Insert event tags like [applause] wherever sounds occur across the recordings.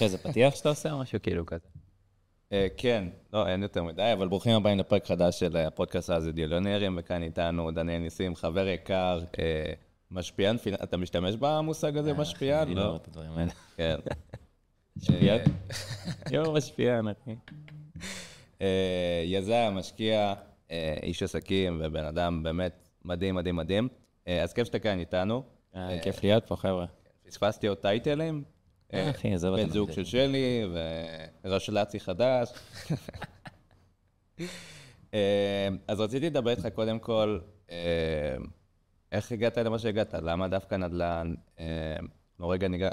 לך איזה פתיח שאתה עושה או משהו כאילו כזה? אה, כן, לא, אין יותר מדי, אבל ברוכים הבאים לפרק חדש של הפודקאסט הזה, דיליונרים, וכאן איתנו דניאל ניסים, חבר יקר, אה, משפיען, אתה משתמש במושג הזה, משפיען? אני לא רואה את הדברים האלה. כן. [laughs] משפיען? אה, יואו, משפיען, אחי. אה, יזם, משקיע, אה, איש עסקים ובן אדם באמת מדהים, מדהים, מדהים. אה, אז כיף שאתה כאן איתנו. אה, כיף להיות פה, חבר'ה. פספסתי עוד טייטלים. אה, אחי, עזוב אותנו. בן זוג של שלי, ורשל"צי חדש. [laughs] אה, אז רציתי לדבר איתך קודם כל, אה, איך הגעת למה שהגעת? למה דווקא נדל"ן? אה, אנחנו רגע ניגע,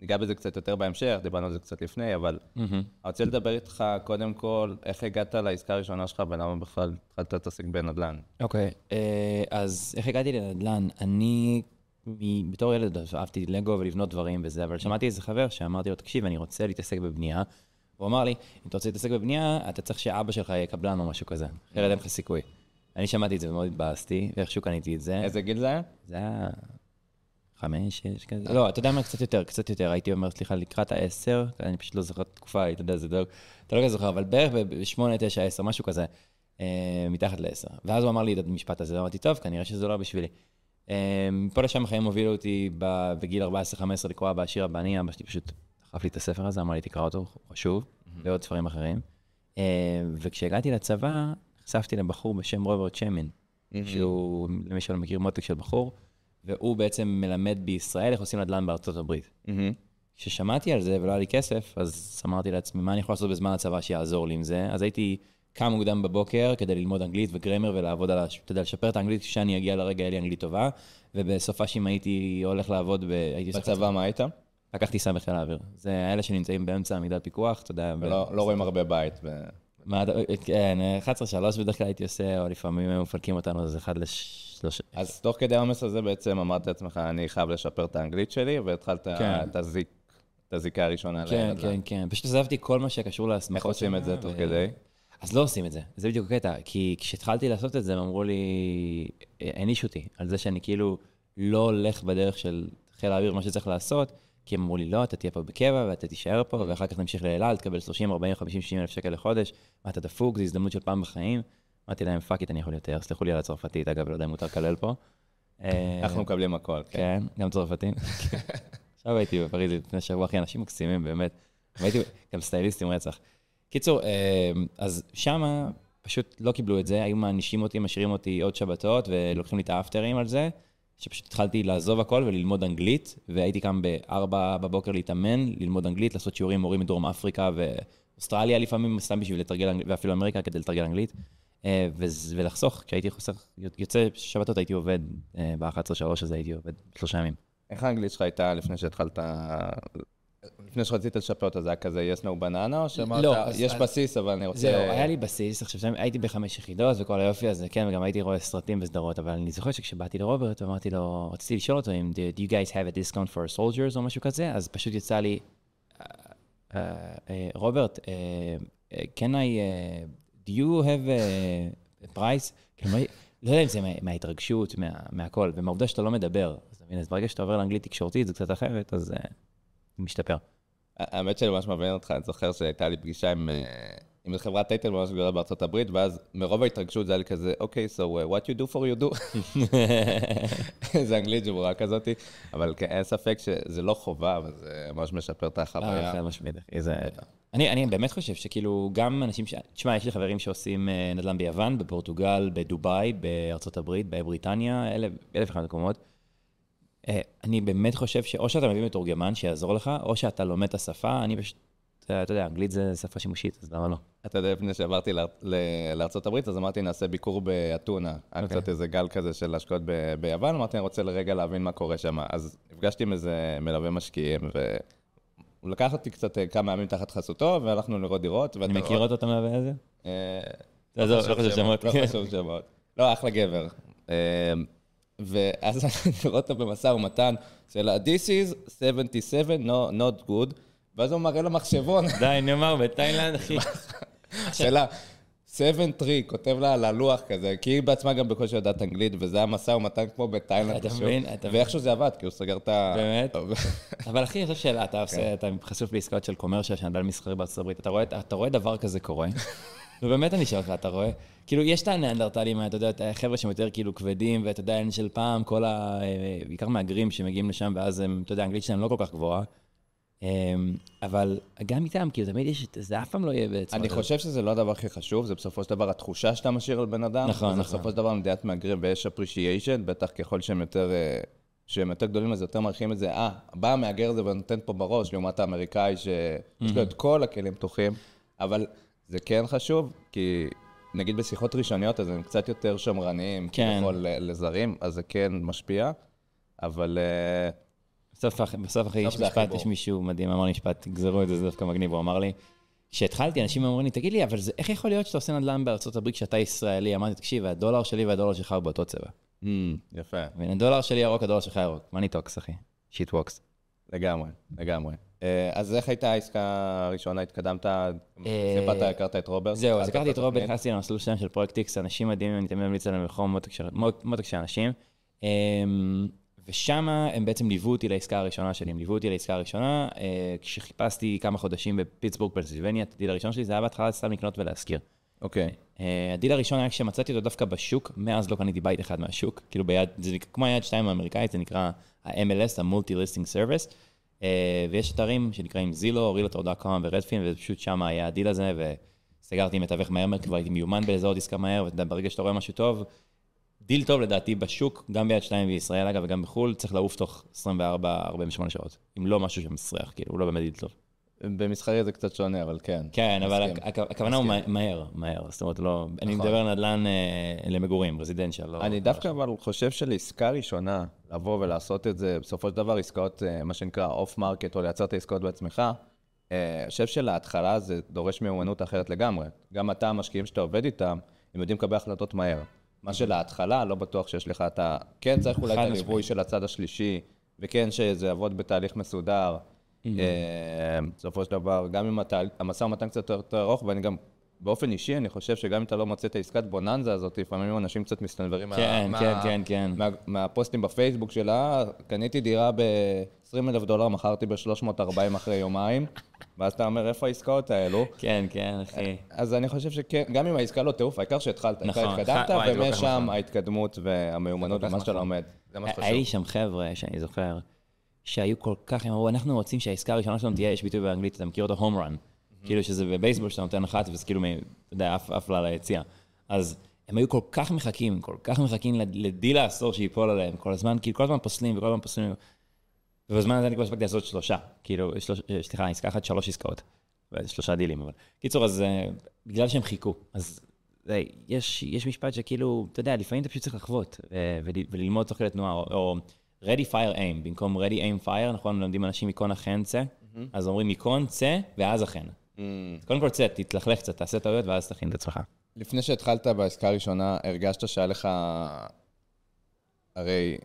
ניגע בזה קצת יותר בהמשך, דיברנו על זה קצת לפני, אבל מהמם. אני רוצה לדבר איתך קודם כל, איך הגעת לעסקה הראשונה שלך ולמה בכלל התחלת להתעסק בנדל"ן? אוקיי, אה, אז איך הגעתי לנדל"ן? אני, מ- בתור ילד אהבתי לגו ולבנות דברים וזה, אבל שמעתי איזה חבר שאמרתי לו, תקשיב, אני רוצה להתעסק בבנייה. הוא אמר לי, אם אתה רוצה להתעסק בבנייה, אתה צריך שאבא שלך יהיה קבלן או משהו כזה, אחרת אין לך סיכוי. אני שמעתי את זה ומאוד התבאסתי, ואיכשהו קניתי את זה. איזה גיל זה היה? זה היה חמש, שש כזה. לא, אתה יודע מה, קצת יותר, קצת יותר. הייתי אומר, סליחה, לקראת העשר, אני פשוט לא זוכר את התקופה, אתה יודע, זה לא, אתה לא כזה זוכר, אבל בערך בשמונה, תשע, עשר, משהו כזה, אה, מתחת לעשר. ואז הוא אמר לי את המשפט הזה, אמרתי, טוב, כנראה שזה לא בשבילי. אה, מפה לשם החיים הובילו אותי בגיל 14-15 לקרוא אבא עשיר הבני, אבא שלי פשוט דחף לי את הספר הזה, אמר לי, תקרא אותו, הוא חשוב, ועוד ספרים אחרים. אה, וכשהגעתי לצבא, נחשפתי לבחור בשם רוברט שמן, שהוא, למי שלא מכיר, מותק של בחור, והוא בעצם מלמד בישראל איך עושים נדל"ן בארצות הברית. כששמעתי על זה ולא היה לי כסף, אז אמרתי לעצמי, מה אני יכול לעשות בזמן הצבא שיעזור לי עם זה? אז הייתי קם מוקדם בבוקר כדי ללמוד אנגלית וגרמר ולעבוד על, אתה יודע, לשפר את האנגלית כשאני אגיע לרגע, יהיה לי אנגלית טובה, ובסופה שאם הייתי הולך לעבוד, ב... הייתי בצבא מה היית? לקחתי טיסה בחיל האוויר. זה האלה שנמצאים באמצע עמידת פיקוח, אתה יודע. ב- ולא לא רואים הרבה בית. ו- מה, כן, 11-3 בדרך כלל הייתי עושה, או לפעמים הם מפלקים אותנו, אז אחד לשלושה. אז תוך כדי העומס הזה בעצם אמרת לעצמך, אני חייב לשפר את האנגלית שלי, והתחלת כן. את הזיק, את הזיקה הראשונה כן, לנדל"ן. כן, כן. פשוט עזבתי כל מה שקשור להסמכות. איך עושים את זה תוך ו- כדי? אז לא עושים את זה, זה בדיוק הקטע. כי כשהתחלתי לעשות את זה, הם אמרו לי, הענישו אותי על זה שאני כאילו לא הולך בדרך של חיל האוויר, מה שצריך לעשות, כי הם אמרו לי, לא, אתה תהיה פה בקבע ואתה תישאר פה, ואחר כך תמשיך לאלעל, תקבל 30, 40, 50, 60 אלף שקל לחודש, מה, אתה דפוק, זו הזדמנות של פעם בחיים. אמרתי להם, fuck it, אני יכול יותר, סלחו לי על הצרפתית, אגב, לא יודע אם מותר לקלל פה. אה, אנחנו מקבלים הכל, כן. כן, גם צרפתים. [laughs] עכשיו הייתי בפריז לפני שבוע, אחי, אנשים מקסימים, באמת. והייתי גם סטייליסטים רצח. קיצור, אה, אז שמה פשוט לא קיבלו את זה, היו מענישים אותי, משאירים אותי עוד שבתות, ולוקחים לי את האפטרים על זה, שפשוט התחלתי לעזוב הכל וללמוד אנגלית, והייתי קם ב-4 בבוקר להתאמן, ללמוד אנגלית, לעשות שיעורים עם מורים מדרום אפריקה ואוסטרליה לפעמים, סתם בשביל לתרגל אנגלית, ואפילו אמריקה כדי לתרגל אנגלית. וזה- ולחסוך, כשהייתי חוסך, יוצא שבתות הייתי עובד, אה, ב-11-3 הזה הייתי עובד שלושה ימים. איך האנגלית שלך הייתה לפני שהתחלת, לפני שרצית לשפר אותה, זה היה כזה yes no banana, או שאמרת, לא, יש אז- בסיס, אבל אני רוצה... זהו, היה לי בסיס, עכשיו הייתי בחמש יחידות וכל היופי הזה, כן, וגם הייתי רואה סרטים וסדרות, אבל אני זוכר שכשבאתי לרוברט ואמרתי לו, רציתי לשאול אותו אם do you guys have a discount for soldiers או משהו כזה, אז פשוט יצא לי, "אה, אה, אה, רוברט, אה, אה, can I, אה, do you have a- a price? כאילו, לא יודע אם זה מה- מההתרגשות, מה- מהכל, ומהעובדה שאתה לא מדבר, אז ברגע שאתה עובר לאנגלית תקשורתית זה קצת אחרת, אז משתפר. האמת שאני ממש מבין אותך, אני זוכר שהייתה לי פגישה עם, אה, עם חברת טייטל ממש גדולה בארצות הברית, ואז מרוב ההתרגשות זה היה לי כזה, אוקיי, so uh, what you do for you do. [laughs] זה אנגלית ג'בורה כזאתי, אבל כן, אין ספק שזה לא חובה, אבל זה ממש משפר את אה, החוויה. חד משמעית, אחי, זה... אני, אני באמת חושב שכאילו גם אנשים ש... תשמע, יש לי חברים שעושים אה, נדל"ן ביוון, בפורטוגל, בדובאי, בארצות הברית, בבריטניה, אלף אלף אחד מקומות. אה, אני באמת חושב שאו שאתה מביא מתורגמן שיעזור לך, או שאתה לומד את השפה, אני פשוט, אתה אתה יודע, אנגלית זה שפה שימושית, אז למה לא? אתה יודע, לפני שעברתי לאר- ל- לארצות הברית, אז אמרתי, נעשה ביקור באתונה. היה אוקיי. קצת איזה גל כזה של השקעות ביוון, אמרתי, אני רוצה לרגע להבין מה קורה שם. אז נפגשתי עם איזה מלווה משקיעים, והוא לקח אותי קצת אה, כמה ימים תחת חסותו, והלכנו לראות דירות. אני מכיר אותו, אתה מהווה את זה? אה, עזוב, לא חשוב שמות. לא חשוב שמות. לא, אחלה גבר. ואז [laughs] אני רואה אותו במשא ומתן של This is 77, no, not good, ואז הוא מראה לו מחשבון, די, נו מה, בתאילנד, אחי. [laughs] שאלה, 7-3, כותב לה על הלוח כזה, כי היא בעצמה גם בקושי יודעת אנגלית, וזה היה משא ומתן כמו בתאילנד אתה. מבין? אתה מבין? ואיכשהו זה עבד, כי הוא סגר את ה... באמת? [laughs] אבל אחי, יש שאלה, אתה עושה, אתה חשוף לעסקאות של קומרשל, של נדל מסחרי בארצות הברית, אתה רואה, אתה רואה דבר כזה קורה? ובאמת אני שואל אותך, אתה רואה? כאילו, יש את הניאנדרטלים, אתה יודע, את החבר'ה שהם יותר כאילו כבדים, ואתה יודע, אין של פעם, כל ה... בעיקר מהגרים שמגיעים לשם, ואז הם, אתה יודע, האנגלית שלהם לא כל כך גבוהה. אמ, אבל גם איתם, כאילו, תמיד יש, זה אף פעם לא יהיה בעצם. אני חושב שזה לא הדבר הכי חשוב, זה בסופו של דבר התחושה שאתה משאיר על בן אדם. נכון, זה נכון. בסופו של דבר מדינת מהגרים ויש appreciation, בטח ככל שהם יותר, אה, שהם יותר גדולים, אז יותר מעריכים את זה. אה, בא המהגר הזה ונותן פה בראש, לעומת האמריקאי שיש לו את כל הכלים פתוחים. אבל זה כן חשוב, כי נגיד בשיחות ראשוניות, אז הם קצת יותר שמרניים, כן. כביכול אה, לזרים, אז זה כן משפיע. אבל אה, בסוף, בסוף אחי, בסוף יש זה משפט. יש מישהו מדהים, אמר לי משפט, גזרו את זה, זה דווקא מגניב, הוא אמר לי, כשהתחלתי, אנשים אמרו לי, תגיד לי, אבל זה, איך יכול להיות שאתה עושה נדל"ן בארצות הברית כשאתה ישראלי? אמרתי, תקשיב, הדולר שלי והדולר שלך הוא באותו צבע. hmm, יפה. הדולר שלי ירוק, הדולר שלך ירוק. money talks, אחי. shit walks. לגמרי, לגמרי. אה, אז איך הייתה העסקה הראשונה? התקדמת? סיפרת, הכרת את רוברט? אה, זהו, אז הכרתי את רוברט? נכנסתי למסלול שלהם של פרויקט איקס, אנשים מדהימים, אני תמיד ממליץ עליהם לחבורה מותק של- אנשים. אמ, ושם הם בעצם ליוו אותי לעסקה הראשונה שלי, הם ליוו אותי לעסקה הראשונה, אה, כשחיפשתי כמה חודשים בפיטסבורג, פנסילבניה, הדיל הראשון שלי, זה היה בהתחלה סתם לקנות ולהשכיר. אוקיי. אה, הדיל הראשון היה כשמצאתי אותו דווקא בשוק, מאז לא קניתי בית אחד מהשוק, כאילו ביד, זה נקרא- כמו היד 2 האמריקאית, זה נקרא ה-MLS, ה-Multi-Listing Service, אה, ויש אתרים שנקראים Zillow, realtor.com ו Redfin, ופשוט שם היה הדיל הזה, וסגרתי עם מתווך מהר, כבר הייתי מיומן בלזהות עסקה מהר, ואתה יודע, ברגע שאתה רואה משהו טוב, דיל טוב לדעתי בשוק, גם ביד 2 בישראל אגב, וגם בחו"ל, צריך לעוף תוך 24-48 שעות, אם לא משהו שם מסריח, כאילו, הוא לא באמת דיל טוב. במסחרי זה קצת שונה, אבל כן. כן, אבל הכוונה הוא מה- מהר, מהר. זאת אומרת, לא... אני נכון. מדבר נדל"ן אה, למגורים, residential, לא... אני דווקא אבל חושב שלעסקה ראשונה, לבוא ולעשות את זה, בסופו של דבר עסקאות, אה, מה שנקרא off market, או לייצר את העסקאות בעצמך, אה, אני חושב שלהתחלה זה דורש מיומנות אחרת לגמרי. גם אתה, המשקיעים שאתה עובד איתם, הם יודעים לקבל החלטות מהר. מה שלהתחלה, לא בטוח שיש לך את ה... כן צריך אולי את הליווי. של הצד השלישי, וכן שזה יעבוד בתהליך מסודר. אה, בסופו של דבר, גם אם המשא ומתן קצת יותר ארוך, ואני גם, באופן אישי, אני חושב שגם אם אתה לא מוצא את העסקת בוננזה הזאת, לפעמים אנשים קצת מסתנוורים מה- כן, מה- כן, כן. מה, מהפוסטים בפייסבוק שלה, קניתי דירה ב-20 אלף דולר, מכרתי ב-340 אחרי יומיים, [laughs] ואז אתה אומר, איפה העסקאות האלו? כן, כן, אחי. אז אני חושב שכן, גם אם העסקה לא טירוף, העיקר שהתחלת, נכון, אתה התקדמת, וואי, זה כל כך ומשם נכון. ההתקדמות והמיומנות כך ומה שאתה נכון. לומד. זה מה היה לי שחשוב. שם חבר'ה שאני זוכר, שהיו כל כך, הם אמרו, אנחנו רוצים שהעסקה הראשונה שלנו תהיה, יש ביטוי באנגלית, אתה מכיר אותו הום רן. כאילו שזה בבייסבול שאתה נותן אחת, וזה כאילו, אתה יודע, עף לה ליציאה. אז הם היו כל כך מחכים, כל כך מחכים לד- לדיל העשור שייפול עליהם, כל הזמן, כאילו כל הזמן פוסלים וכל הזמן פוסלים. ובזמן הזה אני כבר הספקתי לעשות שלושה, כאילו, שלוש, סליחה, עסקה אחת, שלוש עסקאות. שלושה דילים, אבל... קיצור, אז אה, בגלל שהם חיכו, אז יש, יש משפט שכאילו, אתה יודע, לפעמים אתה פשוט צריך לחוות אה, ול, וללמוד תוך כדי תנועה, או, או ready fire aim, במקום ready aim fire, נכון, לומדים אנשים מכון אכן צא, אז אומרים מכון צא ואז אכן. Mm. קודם כל צא, תתלכלך קצת, תעשה טעויות ואז תכין את עצמך. לפני שהתחלת בעסקה הראשונה, הרגשת שהיה לך... הרי...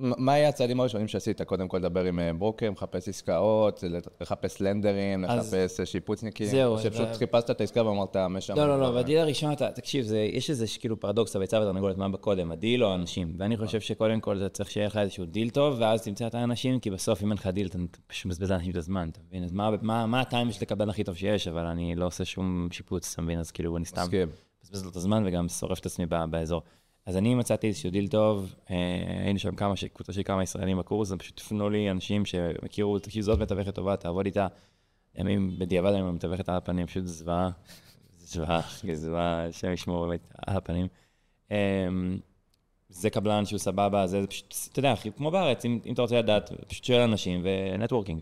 מה היה הצעדים הראשונים שעשית? קודם כל לדבר עם אה, ברוקר, מחפש עסקאות, לחפש לנדרים, לחפש אה, שיפוצניקים. זהו, שפשוט ו- חיפשת את העסקה ואמרת, משם. לא, לא, לא, בדיל הראשון, אתה, תקשיב, זה, יש איזה כאילו פרדוקס, הביצה והתרנגולת, מה בא קודם, הדיל או האנשים? ואני חושב שקודם כל אתה צריך שיהיה לך איזשהו דיל טוב, ואז תמצא את האנשים, כי בסוף אם אין לך דיל, אתה פשוט מבזבז לאנשים את הזמן, אתה מבין? אז מה, מה, מה הטעם של קבלן הכי טוב שיש, אבל אני לא עושה שום שיפוץ, אתה מבין? אז כאילו, אני סתם. מבזבז לו את הזמן וגם שורף את עצמי באזור. אז אני מצאתי איזשהו דיל טוב, אה, היינו שם כמה, קבוצה של כמה ישראלים בקורס, הם פשוט הפנו לי אנשים שהכירו, תקשיב, זאת מתווכת טובה, תעבוד איתה. היום בדיעבד היא מתווכת על הפנים, פשוט זוועה, זוועה, זוועה, השם ישמור באמת על הפנים. אה, זה קבלן שהוא סבבה, זה פשוט, אתה יודע, כמו בארץ, אם, אם אתה רוצה לדעת, פשוט שואל אנשים ו networking.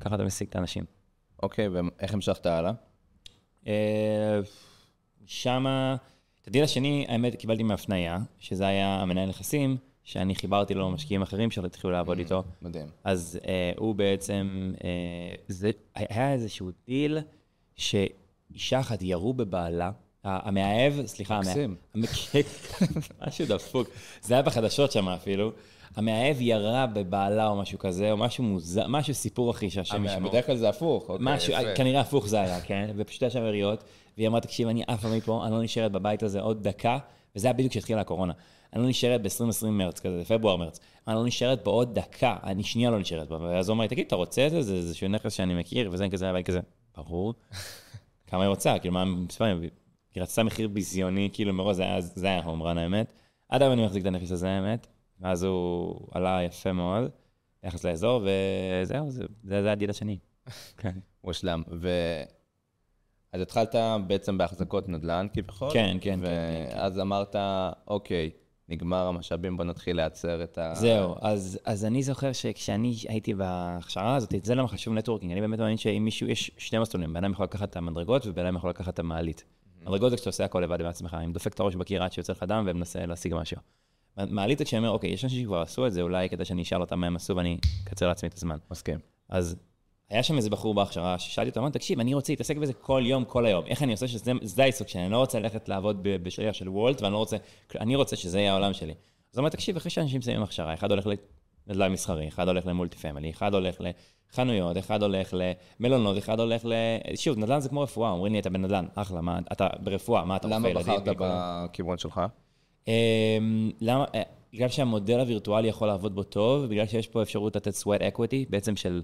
ככה אתה משיג את האנשים. אוקיי, ואיך המשכת הלאה? אה, שמה, את הדיל השני, האמת, קיבלתי מהפנייה, שזה היה המנהל נכסים, שאני חיברתי לו משקיעים אחרים שהתחילו לעבוד איתו. מדהים. אז אה, הוא בעצם, אה, זה, היה איזשהו דיל שאישה אחת ירו בבעלה, המאהב, סליחה, המאהב, מקסים. [laughs] משהו דפוק, זה היה בחדשות שם אפילו, המאהב ירה בבעלה או משהו כזה, או משהו מוזר, משהו סיפור אחי שהשם ישמור. בדרך כלל זה הפוך. אוקיי, משהו, יפה. כנראה הפוך זה היה, כן? ופשוט היה שם יריות, והיא אמרה, תקשיב, אני עפה מפה, אני לא נשארת בבית הזה עוד דקה, וזה היה בדיוק כשהתחילה הקורונה. אני לא נשארת ב-2020 מרץ, כזה, פברואר-מרץ. אני לא נשארת פה עוד דקה, אני שנייה לא נשארת פה. ואז הוא אמר לי, תגיד, אתה רוצה את זה? זה איזשהו נכס שאני מכיר, וזה כזה, ואני כזה, ברור. [laughs] כמה היא רוצה? כאילו, מה המספר? היא רצתה מחיר ביזיוני, כאילו, מראש זה היה- זה היה home run האמת. עד היום אני מחזיק את הנכס הזה, האמת. ואז הוא עלה יפה מאוד, ביחס לאזור, וזהו, זה זה- זה הדיל השני. [laughs] כן. מושלם. ו... אז התחלת בעצם בהחזקות נדל"ן כביכול. כן, כן, כן, כן, ואז אמרת, אוקיי, נגמר המשאבים, בוא נתחיל לייצר את ה... זהו, אז, אז אני זוכר שכשאני הייתי בהכשרה הזאת, זה למה חשוב נטוורקינג, אני באמת מאמין שאם מישהו, יש שני מסלולים, בן אדם יכול לקחת את המדרגות ובן אדם יכול לקחת את המעלית. מדרגות זה כשאתה עושה הכל לבד בעצמך, אם דופק את הראש בקיר עד שיוצא לך דם ומנסה להשיג משהו. מעלית זה כשאני אומר, אוקיי, יש אנשים שכבר עשו את זה, אולי כדאי שאני אשאל אותם מה הם עשו ואני אקצר לעצמי את הזמן. מסכים. אז היה שם איזה בחור בהכשרה ששאלתי אותו, אמרתי, תקשיב, אני רוצה להתעסק בזה כל יום, כל היום. איך אני עושה שזה זה העיסוק שלי? אני לא רוצה ללכת לעבוד כשליח של וולט, ואני לא רוצה, אני רוצה שזה יהיה העולם שלי. אז אומר, תקשיב, אחרי שאנשים מסיימים הכשרה, אחד הולך לנדל"ן מסחרי, אחד הולך ל multifamily, אחד הולך לחנויות, אחד הולך למלונות, אחד הולך ל... שוב, נדל"ן זה כמו רפואה, אומרים לי, אתה בנדל"ן, אחלה, מה, אתה ברפואה, מה, אתה למה רופא ילדים? בחרת וכל ה- בכיוון שלך? אמ, למה? אה, בגלל שהמודל הווירטואלי יכול לעבוד בו טוב, ובגלל שיש פה אפשרות לתת sweat equity, בעצם של,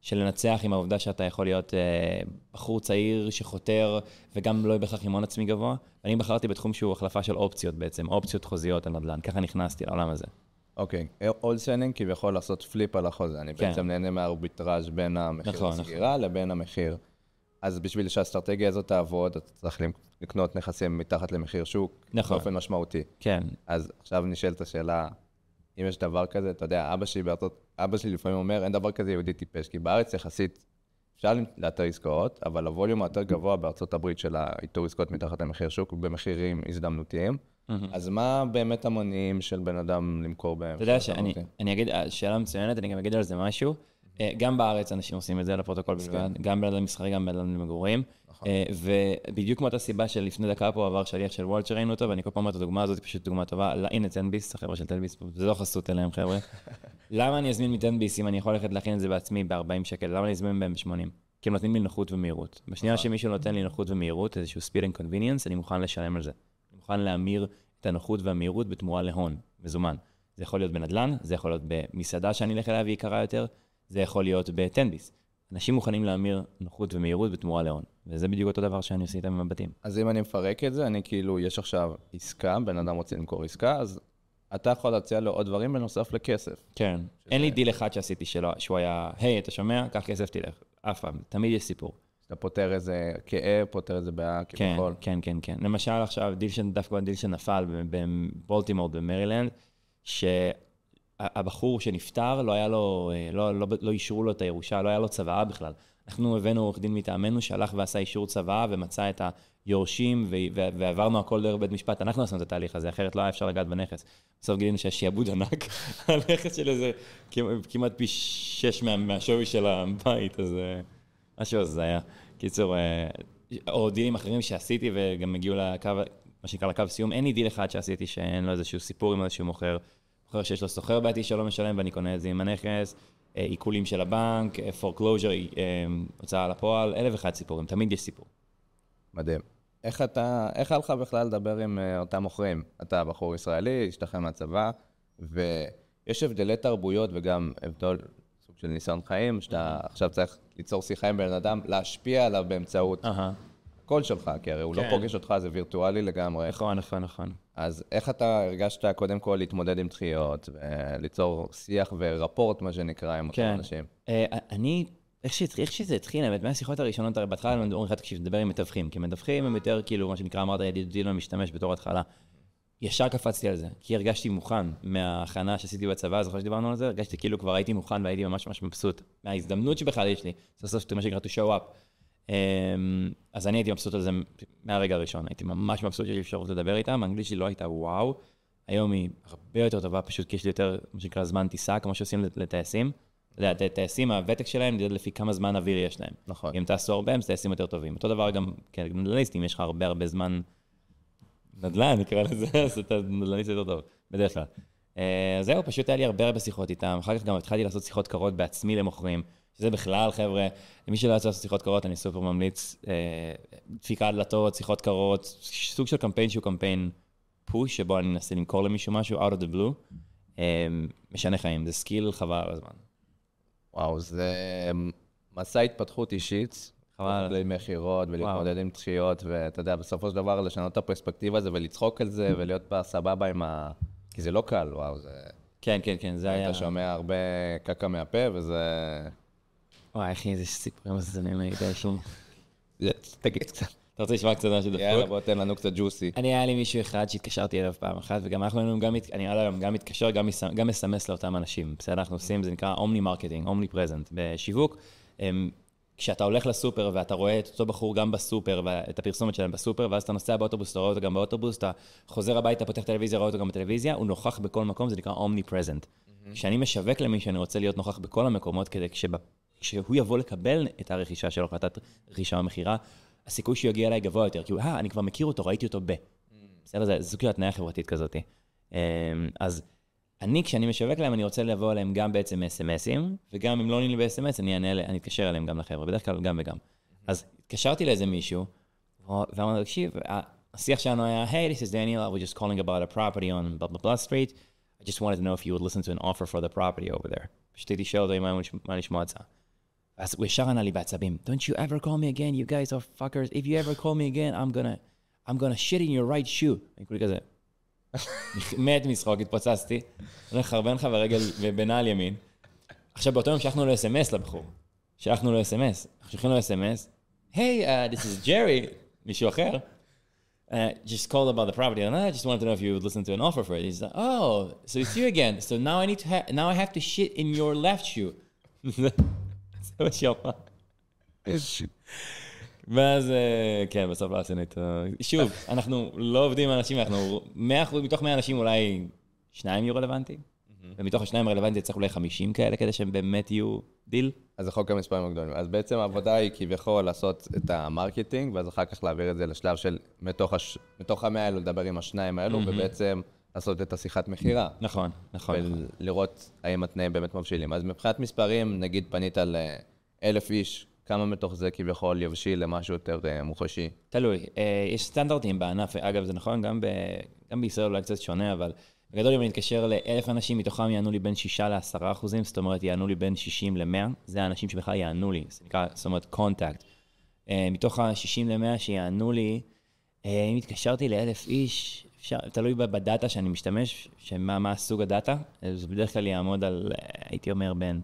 של לנצח עם העובדה שאתה יכול להיות אה, בחור צעיר שחותר, וגם לא בהכרח עם הון עצמי גבוה. ואני בחרתי בתחום שהוא החלפה של אופציות בעצם, אופציות חוזיות על נדל"ן, ככה נכנסתי לעולם הזה. אוקיי, wholesaling כביכול לעשות flip על החוזה. אני כן. בעצם נהנה מהארביטראז' בין המחיר נכון, הסגירה לבין המחיר. אז בשביל שהאסטרטגיה הזאת תעבוד, אתה צריך לקנות נכסים מתחת למחיר שוק, נכון. באופן משמעותי. כן, אז עכשיו נשאלת השאלה, אם יש דבר כזה, אתה יודע, אבא שלי בארצות, אבא שלי לפעמים אומר, אין דבר כזה יהודי טיפש, כי בארץ יחסית אפשר לאתר עסקאות, אבל הווליום היותר גבוה בארצות הברית של האיתור עסקאות מתחת למחיר שוק, במחירים הזדמנותיים. אז מה באמת המניעים של בן אדם למכור בהם? אתה יודע שאני אני אגיד, אה, שאלה מצוינת, אני גם אגיד על זה משהו. אה, גם בארץ אנשים עושים את זה לפרוטוקול בלבד, גם בנדל"ן מסחרי, גם בנדל"ן למגורים. אה, ובדיוק מאותה סיבה שלפני דקה פה עבר שליח של וולט שראינו אותו, ואני כל פעם אומר את הדוגמה הזאת, פשוט דוגמה טובה. הנה, תן ביס, החבר'ה של תן ביס, זה לא חסות אליהם, חבר'ה. [laughs] למה אני אזמין מתן ביס אם אני יכול ללכת להכין את זה בעצמי ב-40 שקל? למה אני אזמין בהם ב-80? כי הם נותנים לי נוחות ומהירות. בשנייה שמישהו נותן לי נוחות ומהירות, איזשהו speed and convenience, אני מוכן לשלם על זה. אני מוכן להמיר את הנוחות והמהירות בתמורה להון, מזומן. זה יכול להיות בנדל"ן, זה יכול להיות במסעדה שאני אלך אליה והיא יקרה יותר, זה יכול להיות בתן ביס. אנשים מוכנים להמיר נוחות ומהירות בתמורה להון, וזה בדיוק אותו דבר שאני עושה איתם עם הבתים. אז אם אני מפרק את זה, אני כאילו, יש עכשיו עסקה, בן אדם רוצה למכור עסקה, אז אתה יכול להציע לו עוד דברים בנוסף לכסף. כן. אין לי דיל אחד שעשיתי שלו, שהוא היה, היי, אתה שומע? קח כסף, תלך. אף פעם. תמיד יש סיפור. אתה פותר איזה כאב, פותר איזה בעיה, כן, כביכול. כן, כן, כן. למשל עכשיו, דיל ש... דווקא דיל שנפל בבולטימור במרילנד, שהבחור שנפטר, לא היה לו, לא, לא, לא אישרו לו את הירושה, לא היה לו צוואה בכלל. אנחנו הבאנו עורך דין מטעמנו שהלך ועשה אישור צוואה ומצא את היורשים ועברנו הכל דרך בית משפט. אנחנו עשינו את התהליך הזה, אחרת לא היה אפשר לגעת בנכס. בסוף גילינו שיש שעבוד ענק [laughs] על נכס של איזה כמעט פי שש מה, מהשווי של הבית, אז אה, משהו היה. קיצור, אה, או דילים אחרים שעשיתי וגם הגיעו לקו, מה שנקרא לקו סיום, אין לי דיל אחד שעשיתי שאין לו איזשהו סיפור עם איזשהו מוכר. מוכר שיש לו סוחר בעייתי שלא משלם ואני קונה את זה עם הנכס, אה, עיקולים של הבנק, אה, foreclosure, אה, הוצאה לפועל, אלף ואחד סיפורים, תמיד יש סיפור. מדהים. איך אתה, איך היה לך בכלל לדבר עם אה, אותם מוכרים? אתה בחור ישראלי, השתחרר מהצבא, ויש הבדלי תרבויות וגם הבדל, סוג של ניסיון חיים, שאתה עכשיו צריך ליצור שיחה עם בן אדם, להשפיע עליו באמצעות אהה, הקול שלך, כי הרי הוא לא כן. פוגש אותך, זה וירטואלי לגמרי. נכון, נכון, נכון. אז איך אתה הרגשת קודם כל להתמודד עם דחיות, וליצור שיח ורפורט, מה שנקרא, עם אותם כן. אנשים? אה, אני, איך שהתחיל- איך שזה התחיל, האמת, מהשיחות הראשונות, הרי בהתחלה הם אומרים לך, תקשיב, תדבר עם מתווכים, כי מתווכים הם יותר, כאילו, מה שנקרא, אמרת, ידידותי למשתמש בתור התחלה. ישר קפצתי על זה, כי הרגשתי מוכן מההכנה שעשיתי בצבא, זוכר שדיברנו על זה? הרגשתי כאילו כבר הייתי מוכן והייתי ממש ממש מבסוט מההזדמנות שבכלל יש לי, סוף סוף מה שנקרא to show up. אמ, אז אני הייתי מבסוט על זה מהרגע הראשון, הייתי ממש מבסוט שיש לי אפשרות לדבר איתם, האנגלית שלי לא הייתה וואו, היום היא הרבה יותר טובה, פשוט כי יש לי יותר, מה שנקרא, זמן טיסה, כמו שעושים לטייסים. אתה יודע, טייסים, הוותק שלהם נמדד לפי כמה זמן אוויר יש להם. נכון. אם טסו הרבה, הם טייסים יותר טובים. אותו דבר גם כנדל"ניסטים, יש לך הרבה הרבה זמן נדל"ן, נקרא לזה, [laughs] אז אתה נדל"ניסט יותר טוב, בדרך כלל. אה, זהו, פשוט היה לי הרבה הרבה שיחות איתם. אחר כך גם התחלתי לעשות שיחות קרות בעצמי למוכרים, שזה בכלל, חבר'ה, למי שלא יצא לעשות שיחות קרות, אני סופר ממליץ. אה, דפיקת דלתות, שיחות קרות, סוג של קמפיין שהוא קמפיין push, שבו אני מנסה למכור למישהו משהו, out of the blue. אה, משנה חיים, זה skill חבל על הזמן. וואו, זה מסע התפתחות אישית. חבל. בלי מכירות ולהתמודד עם דחיות, ואתה יודע, בסופו של דבר לשנות את הפרספקטיבה הזה ולצחוק על זה ולהיות בסבבה עם ה... כי זה לא קל, וואו, זה... כן, כן, כן, זה היה... אתה שומע הרבה קקע מהפה, וזה... וואי, אחי, איזה סיפורים מזדיינים היית, יש לי... תגיד קצת. אתה רוצה לשמוע קצת משהו דפוק? יאללה, בוא תן לנו קצת ג'וסי. אני, היה לי מישהו אחד שהתקשרתי אליו פעם אחת, וגם אנחנו היינו גם, אני עד היום גם מתקשר, גם מס- גם מסמס לאותם אנשים. בסדר, אנחנו עושים, זה נקרא omni marketing, omnipresent. בשיווק, כשאתה הולך לסופר ואתה רואה את אותו בחור גם בסופר, ואת הפרסומת שלהם בסופר, ואז אתה נוסע באוטובוס, אתה רואה אותו גם באוטובוס, אתה חוזר הביתה, פותח טלוויזיה, רואה אותו גם בטלוויזיה, הוא נוכח בכל מקום, זה נקרא אומני פרזנט. כשאני משווק למישהו, אני רוצה להיות נוכח בכל המקומות, כדי כשב- כשהוא יבוא לקבל את הרכישה שלו, החלטת רכישה או מכירה, הסיכוי שהוא יגיע אליי גבוה יותר, כי הוא, אה, אני כבר מכיר אותו, ראיתי אותו ב. בסדר, זה סוג של התניה חברתית כזאת. אמ, אז אני, כשאני משווק להם, אני רוצה לבוא אליהם גם בעצם אס.אם.אסים, וגם אם לא עונים לי ב-אס.אם.אס, אני אענה, אני אתקשר אליהם גם לחבר'ה, בדרך כלל גם וגם. אז התקשרתי לאיזה מישהו, ואמרתי לו, תקשיב, השיח שלנו היה, היי, this is Daniel, I was just calling about a property on blah blah blah street, I just wanted to know if you would listen to an offer for the property over there. פשוט הייתי שואל אותו אם היה מה לשמוע הצעה. אז הוא ישר ענה לי בעצבים, Don't you ever call me again, you guys are fuckers, if you ever call me again, I'm gonna, I'm gonna shit in your right shoe. אני כולי כזה, [laughs] מת משחוק, התפוצצתי, הולך לחרבן לך ברגל ובנעל ימין. עכשיו באותו יום שלחנו לו אס.אם.אס לבחור. שלחנו לו אס.אם.אס, אנחנו שולחים לו אס.אם.אס, היי, uh, this is Jerry, מישהו אחר. Uh, just called about the property, and I just wanted to know if you would listen to an offer for it. He's like, oh, so it's you again. So now I need to ha- now I have to shit in your left shoe. [laughs] זה מה שהוא אמר. ואז, אה, כן, בסוף לא עשינו את ה... שוב, אנחנו לא עובדים עם אנשים, אנחנו 100% מתוך 100 אנשים אולי שניים יהיו רלוונטיים, ומתוך השניים הרלוונטיים צריך אולי 50 כאלה כדי שהם באמת יהיו דיל. אז זה חוק המספרים הגדולים. אז בעצם העבודה היא כביכול לעשות את ה marketing, ואז אחר כך להעביר את זה לשלב של מתוך, הש... מתוך המאה האלו לדבר עם השניים האלו, ובעצם לעשות את השיחת מכירה. נכון, נכון. נכון. ולראות האם התנאים באמת מבשילים. אז מבחינת מספרים, נגיד פנית לאלף איש, כמה מתוך זה כביכול יבשיל למשהו יותר אה, מוחשי? תלוי. אה, יש סטנדרטים בענף, אגב, זה נכון, גם, ב... גם בישראל אולי קצת שונה, אבל בגדול אם אני אתקשר לאלף אנשים, מתוכם יענו לי בין 6 ל-10 אחוזים, זאת אומרת, יענו לי בין 60 ל-100, זה האנשים שבכלל יענו לי, זה נקרא, זאת אומרת, contact. מתוך ה-60 ל-100 שיענו לי, אה, אם התקשרתי לאלף איש, אפשר, תלוי בדאטה שאני משתמש, שמה מה סוג הדאטה, זה בדרך כלל יעמוד על, אה, הייתי אומר, בין,